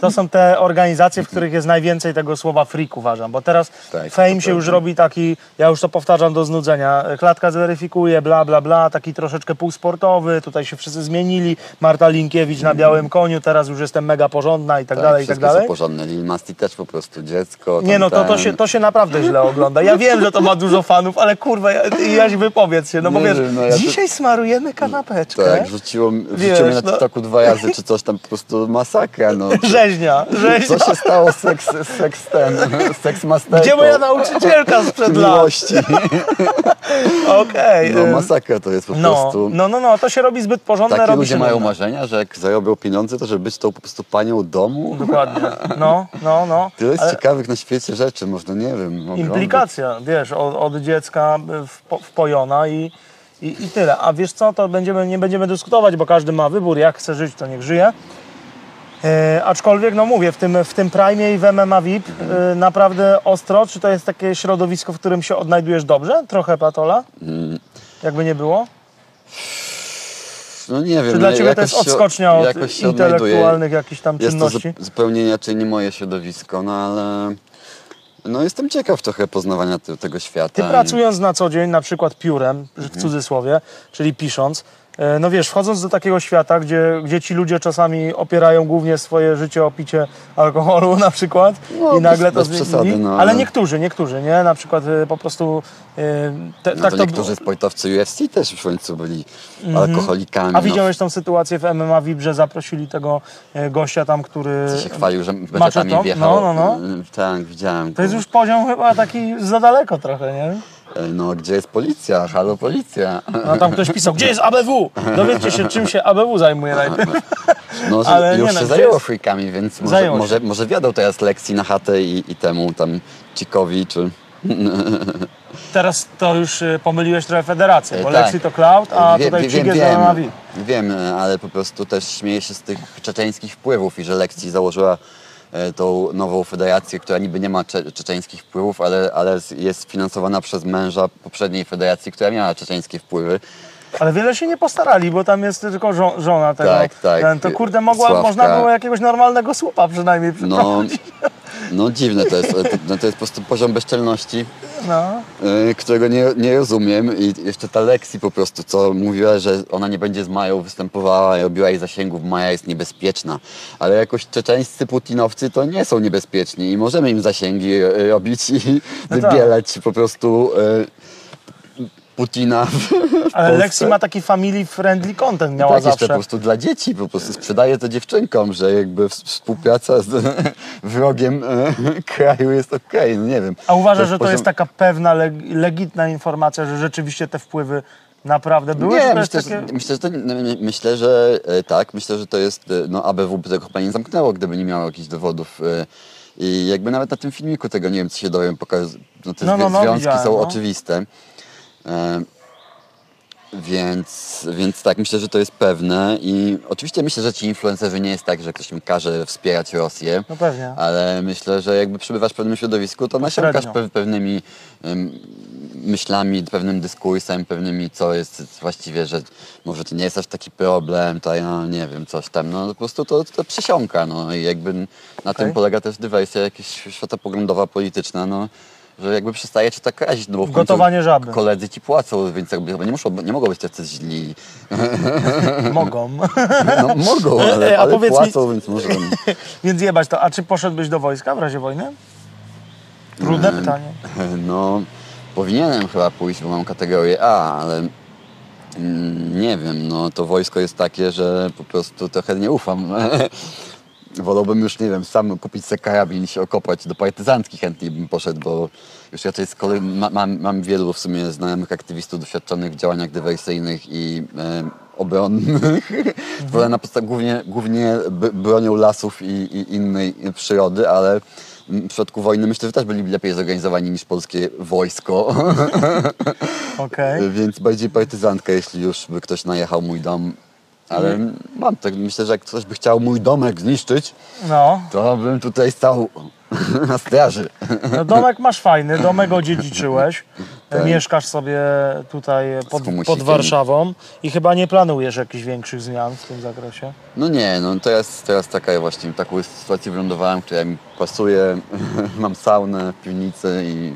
[SPEAKER 2] to są te organizacje, w których jest najwięcej tego słowa freak uważam, bo teraz
[SPEAKER 1] Tak,
[SPEAKER 2] fame się już robi taki, ja już to powtarzam do znudzenia, klatka zweryfikuje, bla bla bla, taki troszeczkę półsportowy, tutaj się wszyscy zmienili, Marta Linkiewicz na białym koniu, teraz już jestem mega porządna i tak, dalej, i tak
[SPEAKER 1] wszystkie są
[SPEAKER 2] dalej.
[SPEAKER 1] porządne. Lil Masti też po prostu dziecko.
[SPEAKER 2] Nie no, to, to, się, to się naprawdę źle ogląda. Ja wiem, że to ma dużo fanów, ale kurwa, ja, Jaś wypowiedz się, no bo
[SPEAKER 1] Nie
[SPEAKER 2] wiesz,
[SPEAKER 1] wiem, no ja to-
[SPEAKER 2] dzisiaj smarujemy kanapeczkę.
[SPEAKER 1] Tak, rzuciło, rzuciło mnie na
[SPEAKER 2] no.
[SPEAKER 1] TikToku dwa razy, czy coś tam po prostu masakra, no.
[SPEAKER 2] Rzeźnia, rzeźnia.
[SPEAKER 1] Co się stało z seks, seks ten, seks masterką?
[SPEAKER 2] Gdzie moja nauczycielka sprzed lat?
[SPEAKER 1] miłości?
[SPEAKER 2] Okej.
[SPEAKER 1] No
[SPEAKER 2] ym,
[SPEAKER 1] masakra to jest po
[SPEAKER 2] no,
[SPEAKER 1] prostu.
[SPEAKER 2] no, no, no, to się robi zbyt porządne,
[SPEAKER 1] Takie
[SPEAKER 2] robi
[SPEAKER 1] ludzie mają
[SPEAKER 2] nudne.
[SPEAKER 1] marzenia, że jak zarobią pieniądze, to żeby być tą po prostu panią domu.
[SPEAKER 2] Dokładnie. No, no, no.
[SPEAKER 1] Tyle jest
[SPEAKER 2] Ale
[SPEAKER 1] ciekawych na świecie rzeczy, można, nie wiem, oglądać.
[SPEAKER 2] implikacja, wiesz, od, od dziecka wpo- wpojona i, i, i tyle. A wiesz co, to będziemy, nie będziemy dyskutować, bo każdy ma wybór, jak chce żyć, to niech żyje. E, aczkolwiek, no mówię, w tym, w tym Prime i w MMA VIP e, naprawdę ostro. Czy to jest takie środowisko, w którym się odnajdujesz dobrze? Trochę patola?
[SPEAKER 1] Mm.
[SPEAKER 2] Jakby nie było?
[SPEAKER 1] No nie wiem.
[SPEAKER 2] Czy dla
[SPEAKER 1] ja-
[SPEAKER 2] Ciebie to jest odskocznia od intelektualnych jakichś tam
[SPEAKER 1] Jest to
[SPEAKER 2] czynności?
[SPEAKER 1] zu- zupełnie inaczej nie moje środowisko, no ale... No jestem ciekaw trochę poznawania te, tego świata.
[SPEAKER 2] Ty pracując na co dzień, na przykład piórem, w cudzysłowie, czyli pisząc, no wiesz, wchodząc do takiego świata, gdzie, gdzie ci ludzie czasami opierają głównie swoje życie o picie alkoholu na przykład
[SPEAKER 1] No,
[SPEAKER 2] i nagle
[SPEAKER 1] bez-
[SPEAKER 2] to
[SPEAKER 1] bez przesady, no,
[SPEAKER 2] ale
[SPEAKER 1] ale-
[SPEAKER 2] niektórzy, niektórzy, nie? Na przykład e, po prostu e, te,
[SPEAKER 1] No
[SPEAKER 2] tak
[SPEAKER 1] to
[SPEAKER 2] to
[SPEAKER 1] niektórzy sportowcy UFC też w końcu byli alkoholikami.
[SPEAKER 2] A
[SPEAKER 1] no.
[SPEAKER 2] widziałeś tą sytuację w MMA VIP, że zaprosili tego e, gościa tam, który...
[SPEAKER 1] Co się chwalił, że
[SPEAKER 2] Maczetą?
[SPEAKER 1] wjechał.
[SPEAKER 2] No, no, no.
[SPEAKER 1] Tak, widziałem.
[SPEAKER 2] To jest już poziom chyba taki za daleko trochę, nie?
[SPEAKER 1] Y, No, gdzie jest policja? Halo, policja.
[SPEAKER 2] No tam ktoś pisał, gdzie jest ABW? Dowiedzcie się, czym się ABW zajmuje najpierw.
[SPEAKER 1] No,
[SPEAKER 2] Ale
[SPEAKER 1] już
[SPEAKER 2] nie no,
[SPEAKER 1] się
[SPEAKER 2] gdzie
[SPEAKER 1] zajęło
[SPEAKER 2] jest-
[SPEAKER 1] freakami, więc może,
[SPEAKER 2] się.
[SPEAKER 1] może, może wiadą teraz lekcji na chatę i, i temu tam Cikowi, czy...
[SPEAKER 2] Teraz to już y, pomyliłeś trochę federację, bo
[SPEAKER 1] E, tak.
[SPEAKER 2] Lexi to Cloud, a
[SPEAKER 1] Wie-
[SPEAKER 2] tutaj
[SPEAKER 1] wie-
[SPEAKER 2] Cig jest
[SPEAKER 1] wiem, wiem, ale po prostu też śmieję się z tych czeczeńskich wpływów i że Lekcji założyła e, tą nową federację, która niby nie ma cze czeczeńskich wpływów, ale, ale jest finansowana przez męża poprzedniej federacji, która miała czeczeńskie wpływy.
[SPEAKER 2] Ale wiele się nie postarali, bo tam jest tylko żo żona tego.
[SPEAKER 1] Tak, tak.
[SPEAKER 2] Ten, to kurde, mogła,
[SPEAKER 1] Sławka.
[SPEAKER 2] można było jakiegoś normalnego słupa przynajmniej
[SPEAKER 1] No, no dziwne to jest, to, no, to jest po prostu poziom bezczelności.
[SPEAKER 2] No.
[SPEAKER 1] y, którego nie, nie rozumiem i jeszcze ta Lexi po prostu, co mówiła, że ona nie będzie z Mają występowała i robiła jej zasięgów, Maja jest niebezpieczna, ale jakoś czeczeńscy putinowcy to nie są niebezpieczni i możemy im zasięgi y, robić i
[SPEAKER 2] No tak.
[SPEAKER 1] wybielać po prostu y, Putina
[SPEAKER 2] Ale. Lexi ma taki family friendly content, miała
[SPEAKER 1] tak, jeszcze
[SPEAKER 2] zawsze.
[SPEAKER 1] po prostu dla dzieci, po prostu sprzedaje to dziewczynkom, że jakby współpraca z wrogiem y, kraju jest okej, no nie wiem.
[SPEAKER 2] A uważasz, że to
[SPEAKER 1] poziom-
[SPEAKER 2] jest taka pewna, leg legitna informacja, że rzeczywiście te wpływy naprawdę były?
[SPEAKER 1] Nie, myślę,
[SPEAKER 2] takie...
[SPEAKER 1] że, myślę, że to, my- myślę, że e, tak, myślę, że to jest, e, no ABW by tego chyba nie zamknęło, gdyby nie miało jakichś dowodów. e, I jakby nawet na tym filmiku tego nie wiem, co się dowiem, pokaz, no te
[SPEAKER 2] No, no, no,
[SPEAKER 1] związki
[SPEAKER 2] widziałem,
[SPEAKER 1] są
[SPEAKER 2] no.
[SPEAKER 1] oczywiste. E, Więc, więc tak, myślę, że to jest pewne i oczywiście myślę, że ci influencerzy nie jest tak, że ktoś im każe wspierać Rosję,
[SPEAKER 2] No pewnie.
[SPEAKER 1] ale myślę, że jakby przebywasz w pewnym środowisku, to nasiąkasz pe- pewnymi em, myślami, pewnym dyskursem, pewnymi, co jest właściwie, że może to nie jest aż taki problem, to ja nie wiem, coś tam, no po prostu to, to przesiąka, no i jakby na
[SPEAKER 2] Okej.
[SPEAKER 1] tym polega też dywersja jakaś światopoglądowa, polityczna, no że jakby przestaje cię tak razić, no bo w
[SPEAKER 2] Gotowanie żaby.
[SPEAKER 1] koledzy ci płacą, więc jakby nie, muszą, nie mogą być tacy źli.
[SPEAKER 2] Mogą.
[SPEAKER 1] No mogą, ale,
[SPEAKER 2] a
[SPEAKER 1] ale
[SPEAKER 2] powiedz mi-
[SPEAKER 1] płacą, więc może...
[SPEAKER 2] Więc jebać to. A czy poszedłbyś do wojska w razie wojny? Trudne
[SPEAKER 1] Mm.
[SPEAKER 2] pytanie.
[SPEAKER 1] No, powinienem chyba pójść, bo mam kategorię A, ale mm, nie wiem, no to wojsko jest takie, że po prostu trochę nie ufam. Wolałbym już, nie wiem, sam kupić sobie karabin i się okopać. Do partyzantki chętniej bym poszedł, bo już raczej z kolei ma, mam, mam wielu w sumie znajomych aktywistów doświadczonych w działaniach dywersyjnych i e, obronnych, które na podstawie głównie, głównie bronią lasów i, i innej przyrody, ale w przypadku wojny myślę, że też byli lepiej zorganizowani niż polskie wojsko.
[SPEAKER 2] Okej.
[SPEAKER 1] Więc bardziej partyzantka, jeśli już by ktoś najechał mój dom. Ale mam tak, myślę, że jak ktoś by chciał mój domek zniszczyć,
[SPEAKER 2] No,
[SPEAKER 1] to bym tutaj stał na straży.
[SPEAKER 2] no domek masz fajny, domek odziedziczyłeś.
[SPEAKER 1] Tak.
[SPEAKER 2] Mieszkasz sobie tutaj pod, pod Warszawą i chyba nie planujesz jakichś większych zmian w tym zakresie.
[SPEAKER 1] No nie, no teraz, teraz taka właśnie, taką sytuację wylądowałem, która mi pasuje. Mam saunę w piwnicy i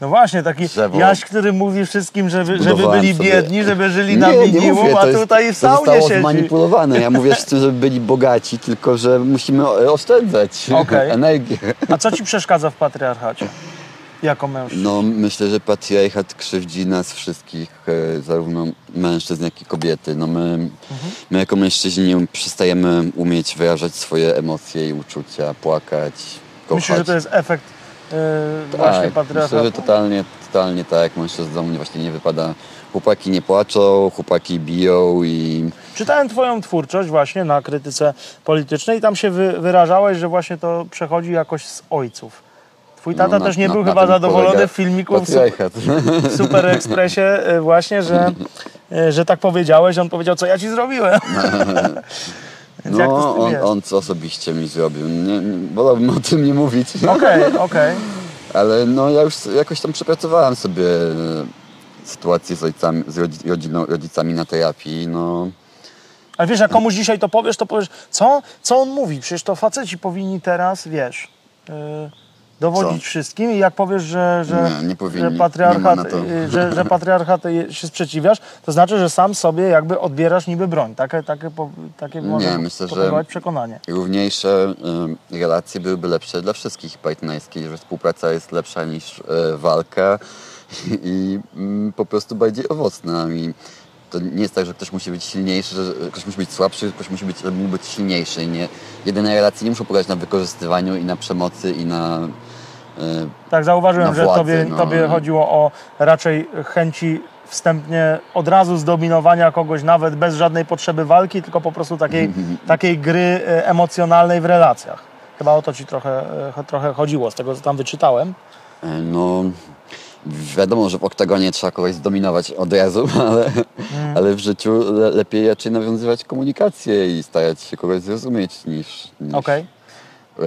[SPEAKER 2] No właśnie, taki. Jaś, który mówi wszystkim, żeby, żeby byli
[SPEAKER 1] sobie-
[SPEAKER 2] biedni, żeby żyli na
[SPEAKER 1] nie, nie
[SPEAKER 2] minimum,
[SPEAKER 1] mówię,
[SPEAKER 2] a
[SPEAKER 1] to jest,
[SPEAKER 2] tutaj w
[SPEAKER 1] to
[SPEAKER 2] saunie
[SPEAKER 1] zostało
[SPEAKER 2] siedzi.
[SPEAKER 1] zmanipulowane. Ja mówię z tym, żeby byli bogaci, tylko że musimy oszczędzać
[SPEAKER 2] Okej.
[SPEAKER 1] energię.
[SPEAKER 2] A co ci przeszkadza w patriarchacie? Jako mężczyzna?
[SPEAKER 1] No myślę, że patriarchat krzywdzi nas wszystkich, e, zarówno mężczyzn, jak i kobiety. No my,
[SPEAKER 2] Mhm.
[SPEAKER 1] my jako mężczyźni przestajemy umieć wyrażać swoje emocje i uczucia, płakać, kochać.
[SPEAKER 2] Myślę, że to jest efekt yy, właśnie
[SPEAKER 1] tak,
[SPEAKER 2] patriarchatu?
[SPEAKER 1] myślę, że totalnie, totalnie tak. Mężczyznom właśnie nie wypada. Chłopaki nie płaczą, chłopaki biją i
[SPEAKER 2] Czytałem twoją twórczość właśnie na krytyce politycznej i tam się wy, wyrażałeś, że właśnie to przechodzi jakoś z ojców. Twój tata
[SPEAKER 1] no, na-
[SPEAKER 2] też nie
[SPEAKER 1] na-
[SPEAKER 2] był
[SPEAKER 1] na
[SPEAKER 2] chyba zadowolony w filmiku w, su-
[SPEAKER 1] patriarchat.
[SPEAKER 2] w Super Expressie y, właśnie, że, y, że tak powiedziałeś. On powiedział, co ja ci zrobiłem. Więc jak to z
[SPEAKER 1] No,
[SPEAKER 2] tym
[SPEAKER 1] on,
[SPEAKER 2] jest?
[SPEAKER 1] on co osobiście mi zrobił. Nie, nie, wolałbym o tym nie mówić.
[SPEAKER 2] Okej, okej.
[SPEAKER 1] Ale no ja już jakoś tam przepracowałem sobie e, sytuację z ojcami, z rodzi- rodziną, rodzicami na terapii. No,
[SPEAKER 2] Ale wiesz, jak komuś dzisiaj to powiesz, to powiesz, co, co on mówi? Przecież to faceci powinni teraz, wiesz, yy, dowodzić
[SPEAKER 1] Co?
[SPEAKER 2] wszystkim i jak powiesz, że, że,
[SPEAKER 1] Nie, nie
[SPEAKER 2] że patriarchat,
[SPEAKER 1] Nie
[SPEAKER 2] yy, że, że patriarchat się sprzeciwiasz, to znaczy, że sam sobie jakby odbierasz niby broń. Takie, takie, takie może
[SPEAKER 1] myślę, że-
[SPEAKER 2] przekonanie.
[SPEAKER 1] równiejsze e, relacje byłyby lepsze dla wszystkich partnerskich, że współpraca jest lepsza niż e, walka i mm, po prostu bardziej owocna. I to nie jest tak, że ktoś musi być silniejszy, że ktoś musi być słabszy, ktoś musi być, żeby być silniejszy. Nie, jedyne relacje nie muszą polegać na wykorzystywaniu i na przemocy i na e,
[SPEAKER 2] Tak, zauważyłem,
[SPEAKER 1] na
[SPEAKER 2] że
[SPEAKER 1] władzy,
[SPEAKER 2] tobie,
[SPEAKER 1] no.
[SPEAKER 2] tobie chodziło o raczej chęci wstępnie od razu zdominowania kogoś, nawet bez żadnej potrzeby walki, tylko po prostu takiej, takiej gry e, emocjonalnej w relacjach. Chyba o to ci trochę, e, trochę chodziło, z tego co tam wyczytałem.
[SPEAKER 1] No, wiadomo, że w oktagonie trzeba kogoś zdominować od razu, ale,
[SPEAKER 2] Mm.
[SPEAKER 1] ale w życiu le, lepiej raczej nawiązywać komunikację i starać się kogoś zrozumieć niż, niż
[SPEAKER 2] Okej.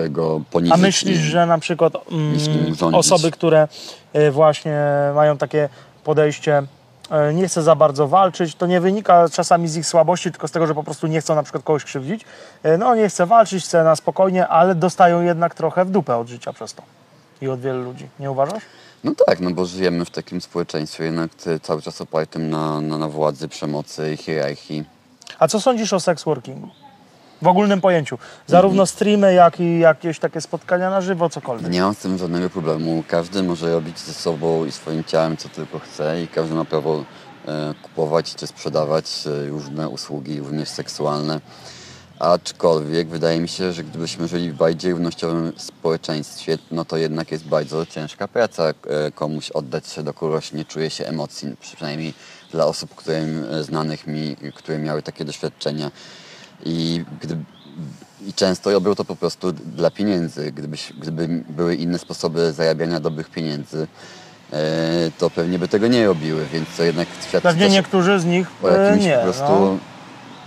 [SPEAKER 1] go poniżyć.
[SPEAKER 2] A myślisz,
[SPEAKER 1] i-
[SPEAKER 2] że na przykład mm, osoby, które e, właśnie mają takie podejście, e, nie chcę za bardzo walczyć, to nie wynika czasami z ich słabości, tylko z tego, że po prostu nie chcą na przykład kogoś krzywdzić. E, No nie chcę walczyć, chcę na spokojnie, ale dostają jednak trochę w dupę od życia przez to. I od wielu ludzi. Nie uważasz?
[SPEAKER 1] No tak, no bo żyjemy w takim społeczeństwie jednak cały czas opartym na, na, na władzy, przemocy i hierarchii.
[SPEAKER 2] A co sądzisz o sex workingu? W ogólnym pojęciu. Zarówno streamy, jak i jakieś takie spotkania na żywo, cokolwiek.
[SPEAKER 1] Nie mam z tym żadnego problemu. Każdy może robić ze sobą i swoim ciałem co tylko chce i każdy ma prawo e, kupować czy sprzedawać e, różne usługi, również seksualne. Aczkolwiek wydaje mi się, że gdybyśmy żyli w bardziej równościowym społeczeństwie, no to jednak jest bardzo ciężka praca e, komuś oddać się do kogoś, nie czuje się emocji, przynajmniej dla osób, którym, e, znanych mi, które miały takie doświadczenia. I, gdy, I często robią to po prostu dla pieniędzy. Gdybyś, gdyby były inne sposoby zarabiania dobrych pieniędzy, e, to pewnie by tego nie robiły, więc to jednak świadczy
[SPEAKER 2] Pewnie niektórzy z nich
[SPEAKER 1] o jakimś
[SPEAKER 2] nie.
[SPEAKER 1] po prostu
[SPEAKER 2] No,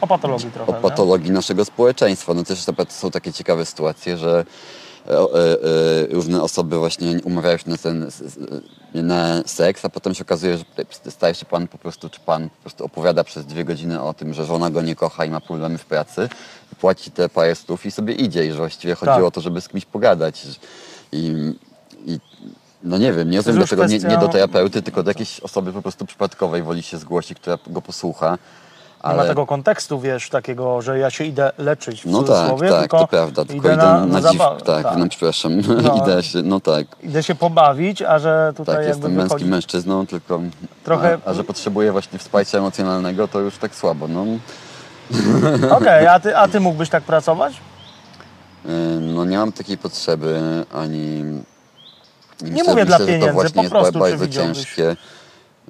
[SPEAKER 2] o patologii trochę.
[SPEAKER 1] o
[SPEAKER 2] nie?
[SPEAKER 1] patologii naszego społeczeństwa. No też są takie ciekawe sytuacje, że e, e, e, różne osoby właśnie umawiają się na ten na seks, a potem się okazuje, że staje się pan po prostu, czy pan po prostu opowiada przez dwie godziny o tym, że żona go nie kocha i ma problemy w pracy, płaci te parę stów i sobie idzie i że właściwie chodziło
[SPEAKER 2] Tak.
[SPEAKER 1] o to, żeby z kimś pogadać. I, i no nie wiem, nie rozumiem dlaczego nie, nie do
[SPEAKER 2] kwestia-
[SPEAKER 1] terapeuty, tylko do jakiejś osoby po prostu przypadkowej woli się zgłosić, która go posłucha.
[SPEAKER 2] Nie ma tego kontekstu, wiesz, takiego, że ja się idę leczyć w
[SPEAKER 1] No tak, tak,
[SPEAKER 2] tylko
[SPEAKER 1] to prawda. Tylko
[SPEAKER 2] idę na,
[SPEAKER 1] na,
[SPEAKER 2] na
[SPEAKER 1] dziw, tak,
[SPEAKER 2] tak.
[SPEAKER 1] no przepraszam,
[SPEAKER 2] No.
[SPEAKER 1] idę się, no tak,
[SPEAKER 2] Idę się pobawić, a że tutaj
[SPEAKER 1] tak, jestem
[SPEAKER 2] wychodzi...
[SPEAKER 1] męskim mężczyzną, tylko
[SPEAKER 2] Trochę-
[SPEAKER 1] a, a że potrzebuję właśnie wsparcia emocjonalnego, to już tak słabo, no.
[SPEAKER 2] Okej, a, ty, a ty mógłbyś tak pracować?
[SPEAKER 1] Yy, No nie mam takiej potrzeby, ani... Nie,
[SPEAKER 2] mówię dla
[SPEAKER 1] że
[SPEAKER 2] pieniędzy,
[SPEAKER 1] to właśnie
[SPEAKER 2] po
[SPEAKER 1] jest
[SPEAKER 2] prostu, czy
[SPEAKER 1] bardzo ciężkie.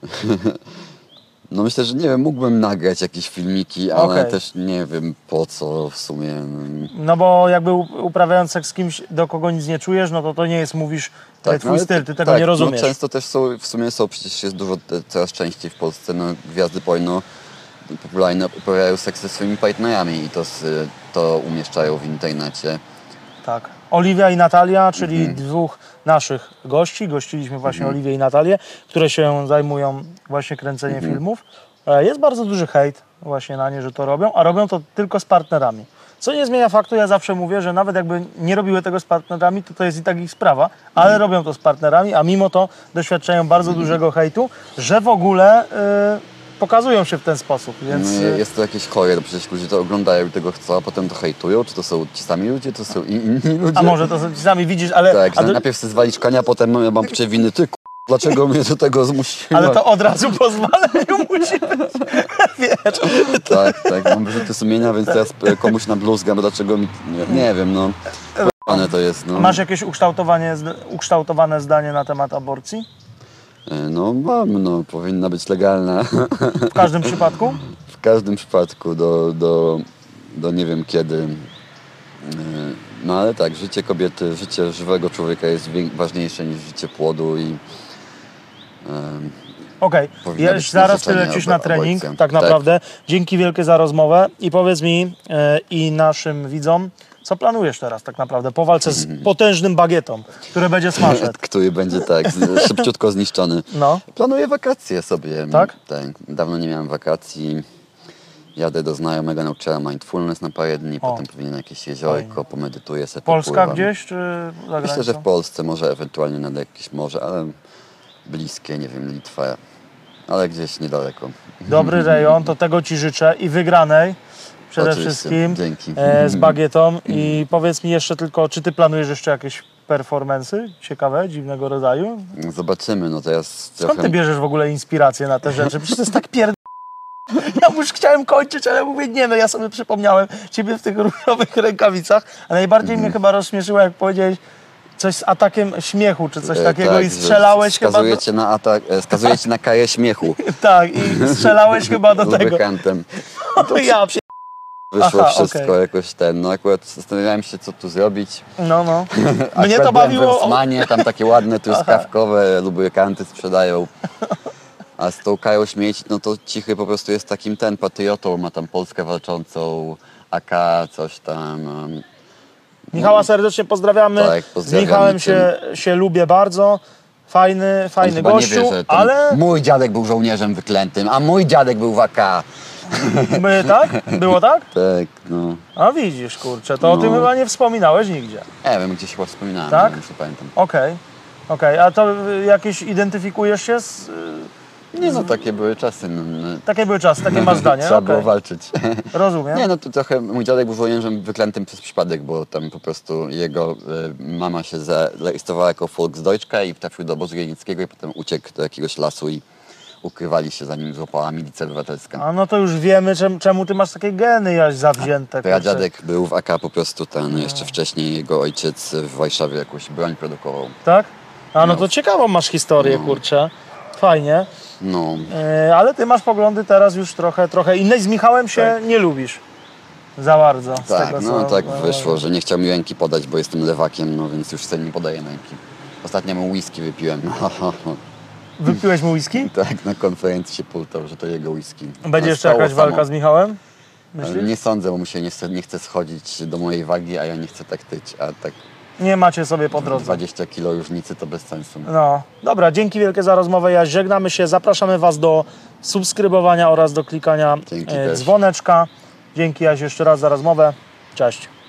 [SPEAKER 1] No myślę, że nie wiem, mógłbym nagrać jakieś filmiki, ale
[SPEAKER 2] Okej.
[SPEAKER 1] też nie wiem po co w sumie.
[SPEAKER 2] No bo jakby uprawiając seks z kimś, do kogo nic nie czujesz, no to to nie jest, mówisz, tak, twój
[SPEAKER 1] ale
[SPEAKER 2] styl, ty tego
[SPEAKER 1] tak,
[SPEAKER 2] nie rozumiesz.
[SPEAKER 1] No, często też są, w sumie są, przecież jest dużo, te- coraz częściej w Polsce, no, gwiazdy porno popularne uprawiają seks ze swoimi partnerami i to, to umieszczają w internecie.
[SPEAKER 2] Tak. Oliwia i Natalia, czyli
[SPEAKER 1] Mhm.
[SPEAKER 2] dwóch naszych gości. Gościliśmy właśnie Oliwię i Natalię, które się zajmują właśnie kręceniem
[SPEAKER 1] Mhm.
[SPEAKER 2] filmów. E, Jest bardzo duży hejt właśnie na nie, że to robią, a robią to tylko z partnerami. Co nie zmienia faktu, ja zawsze mówię, że nawet jakby nie robiły tego z partnerami, to to jest i tak ich sprawa, ale
[SPEAKER 1] Mhm.
[SPEAKER 2] robią to z partnerami, a mimo to doświadczają bardzo dużego hejtu, że w ogóle y, pokazują się w ten sposób, więc... Y,
[SPEAKER 1] jest to jakieś chore, no przecież ludzie to oglądają i tego chcą, a potem to hejtują. Czy to są ci sami ludzie, czy to są inni ludzie?
[SPEAKER 2] A może to ci sami widzisz, ale...
[SPEAKER 1] Tak,
[SPEAKER 2] a do-
[SPEAKER 1] najpierw chcę zwalić konia, potem ja mam poczucie winy, ty dlaczego mnie do tego zmusiłeś?
[SPEAKER 2] Ale to od razu pozwoleniu musi być. Wiesz,
[SPEAKER 1] Tak, tak, mam wyrzuty sumienia, więc teraz e, komuś na bluzgam, dlaczego mi... Nie, nie wiem, no. To jest, no.
[SPEAKER 2] masz jakieś ukształtowanie, ukształtowane zdanie na temat aborcji?
[SPEAKER 1] E, No mam, no, powinna być legalna
[SPEAKER 2] W każdym przypadku?
[SPEAKER 1] w każdym przypadku do, do, do nie wiem kiedy. E, No ale tak, życie kobiety, życie żywego człowieka jest ważniejsze niż życie płodu i em,
[SPEAKER 2] Okej, już
[SPEAKER 1] być
[SPEAKER 2] zaraz ty lecisz na trening, tak
[SPEAKER 1] Tak.
[SPEAKER 2] naprawdę. Dzięki wielkie za rozmowę i powiedz mi e, i naszym widzom, co planujesz teraz tak naprawdę po walce z potężnym bagietą, który będzie smashed.
[SPEAKER 1] który będzie tak szybciutko zniszczony.
[SPEAKER 2] No,
[SPEAKER 1] Planuję wakacje sobie.
[SPEAKER 2] Tak?
[SPEAKER 1] tak. Dawno nie miałem wakacji. Jadę do znajomego, nauczyłem mindfulness na parę dni,
[SPEAKER 2] O.
[SPEAKER 1] potem pewnie na jakieś jeziorko, pomedytuję sobie,
[SPEAKER 2] Polska
[SPEAKER 1] popływam.
[SPEAKER 2] gdzieś czy za?
[SPEAKER 1] Myślę, że w Polsce, może ewentualnie nad jakieś morze, ale bliskie, nie wiem, Litwa, ale gdzieś niedaleko.
[SPEAKER 2] Dobry rejon, to tego Ci życzę i wygranej przede
[SPEAKER 1] Oczywiście,
[SPEAKER 2] wszystkim
[SPEAKER 1] dzięki.
[SPEAKER 2] e, z bagietą. I powiedz mi jeszcze tylko, czy Ty planujesz jeszcze jakieś performance'y ciekawe, dziwnego rodzaju?
[SPEAKER 1] Zobaczymy, no teraz
[SPEAKER 2] Skąd
[SPEAKER 1] trochę...
[SPEAKER 2] ty bierzesz w ogóle inspirację na te rzeczy? Przecież to jest tak pierd... Ja już chciałem kończyć, ale mówię, nie no, ja sobie przypomniałem ciebie w tych różowych rękawicach, a najbardziej
[SPEAKER 1] Mhm.
[SPEAKER 2] mnie chyba rozśmieszyło, jak powiedziałeś coś z atakiem śmiechu, czy coś
[SPEAKER 1] e,
[SPEAKER 2] takiego
[SPEAKER 1] tak,
[SPEAKER 2] i
[SPEAKER 1] że
[SPEAKER 2] strzelałeś chyba do...
[SPEAKER 1] na atak, e, skazujecie na karę śmiechu
[SPEAKER 2] Tak, i strzelałeś chyba do tego...
[SPEAKER 1] lubrykantem.
[SPEAKER 2] O, ja pie...
[SPEAKER 1] Wyszło
[SPEAKER 2] Aha,
[SPEAKER 1] wszystko
[SPEAKER 2] okej.
[SPEAKER 1] jakoś ten, no akurat zastanawiałem się, co tu zrobić.
[SPEAKER 2] No, no. Mnie to bawiło...
[SPEAKER 1] w Rossmanie, tam takie ładne truskawkowe lubrykanty sprzedają. A z tą Kają Śmieci, no to Cichy po prostu jest takim ten patriotą, ma tam Polskę walczącą, AK, coś tam. um,
[SPEAKER 2] Michała serdecznie pozdrawiamy.
[SPEAKER 1] Tak,
[SPEAKER 2] Z
[SPEAKER 1] pozdrawiamy
[SPEAKER 2] Michałem się, się lubię bardzo. Fajny, fajny gościu,
[SPEAKER 1] nie wie, że
[SPEAKER 2] ale
[SPEAKER 1] mój dziadek był żołnierzem wyklętym, a mój dziadek był w AK.
[SPEAKER 2] My tak? Było tak?
[SPEAKER 1] Tak, no.
[SPEAKER 2] A widzisz, kurczę, to o
[SPEAKER 1] No.
[SPEAKER 2] tym chyba nie wspominałeś nigdzie.
[SPEAKER 1] Nie wiem, gdzieś chyba wspominałem,
[SPEAKER 2] Tak?
[SPEAKER 1] nie pamiętam.
[SPEAKER 2] Okej, okej. A to y, jakieś identyfikujesz się z... y,
[SPEAKER 1] Nie no, takie były czasy. No, no.
[SPEAKER 2] Takie były czasy, takie masz zdanie.
[SPEAKER 1] Trzeba
[SPEAKER 2] okej.
[SPEAKER 1] było walczyć.
[SPEAKER 2] Rozumiem.
[SPEAKER 1] Nie, no to trochę mój dziadek był żołnierzem wyklętym przez przypadek, bo tam po prostu jego e, mama się zarejestrowała jako Volksdeutschka i trafił do obozu jenieckiego i potem uciekł do jakiegoś lasu i ukrywali się zanim złapała milicja obywatelska.
[SPEAKER 2] A no to już wiemy, czem, czemu ty masz takie geny jaś zawzięte.
[SPEAKER 1] Pradziadek był w AK po prostu ten, jeszcze wcześniej jego ojciec w Warszawie jakąś broń produkował.
[SPEAKER 2] Tak? A no
[SPEAKER 1] No.
[SPEAKER 2] to ciekawą masz historię,
[SPEAKER 1] No.
[SPEAKER 2] kurczę. Fajnie.
[SPEAKER 1] No,
[SPEAKER 2] E, ale ty masz poglądy teraz już trochę, trochę inne. Z Michałem się
[SPEAKER 1] Tak.
[SPEAKER 2] nie lubisz za bardzo.
[SPEAKER 1] tak,
[SPEAKER 2] tego,
[SPEAKER 1] no
[SPEAKER 2] co-
[SPEAKER 1] tak wyszło, że nie chciał mi ręki podać, bo jestem lewakiem, no więc już sobie nie podaję ręki. Ostatnio mu whisky wypiłem.
[SPEAKER 2] Wypiłeś mu whisky?
[SPEAKER 1] tak, na konferencji się pultał, że to jego whisky.
[SPEAKER 2] Będzie jeszcze jakaś
[SPEAKER 1] samo.
[SPEAKER 2] walka z Michałem? Myślisz?
[SPEAKER 1] Nie sądzę, bo mu się nie chce, nie chce schodzić do mojej wagi, a ja nie chcę tak tyć, a tak
[SPEAKER 2] Nie macie sobie po drodze.
[SPEAKER 1] 20 kilo różnicy to bez sensu.
[SPEAKER 2] No, dobra, dzięki wielkie za rozmowę. Ja żegnamy się. Zapraszamy Was do subskrybowania oraz do klikania
[SPEAKER 1] Dzięki
[SPEAKER 2] e,
[SPEAKER 1] też.
[SPEAKER 2] dzwoneczka. Dzięki Jaś jeszcze raz za rozmowę. Cześć.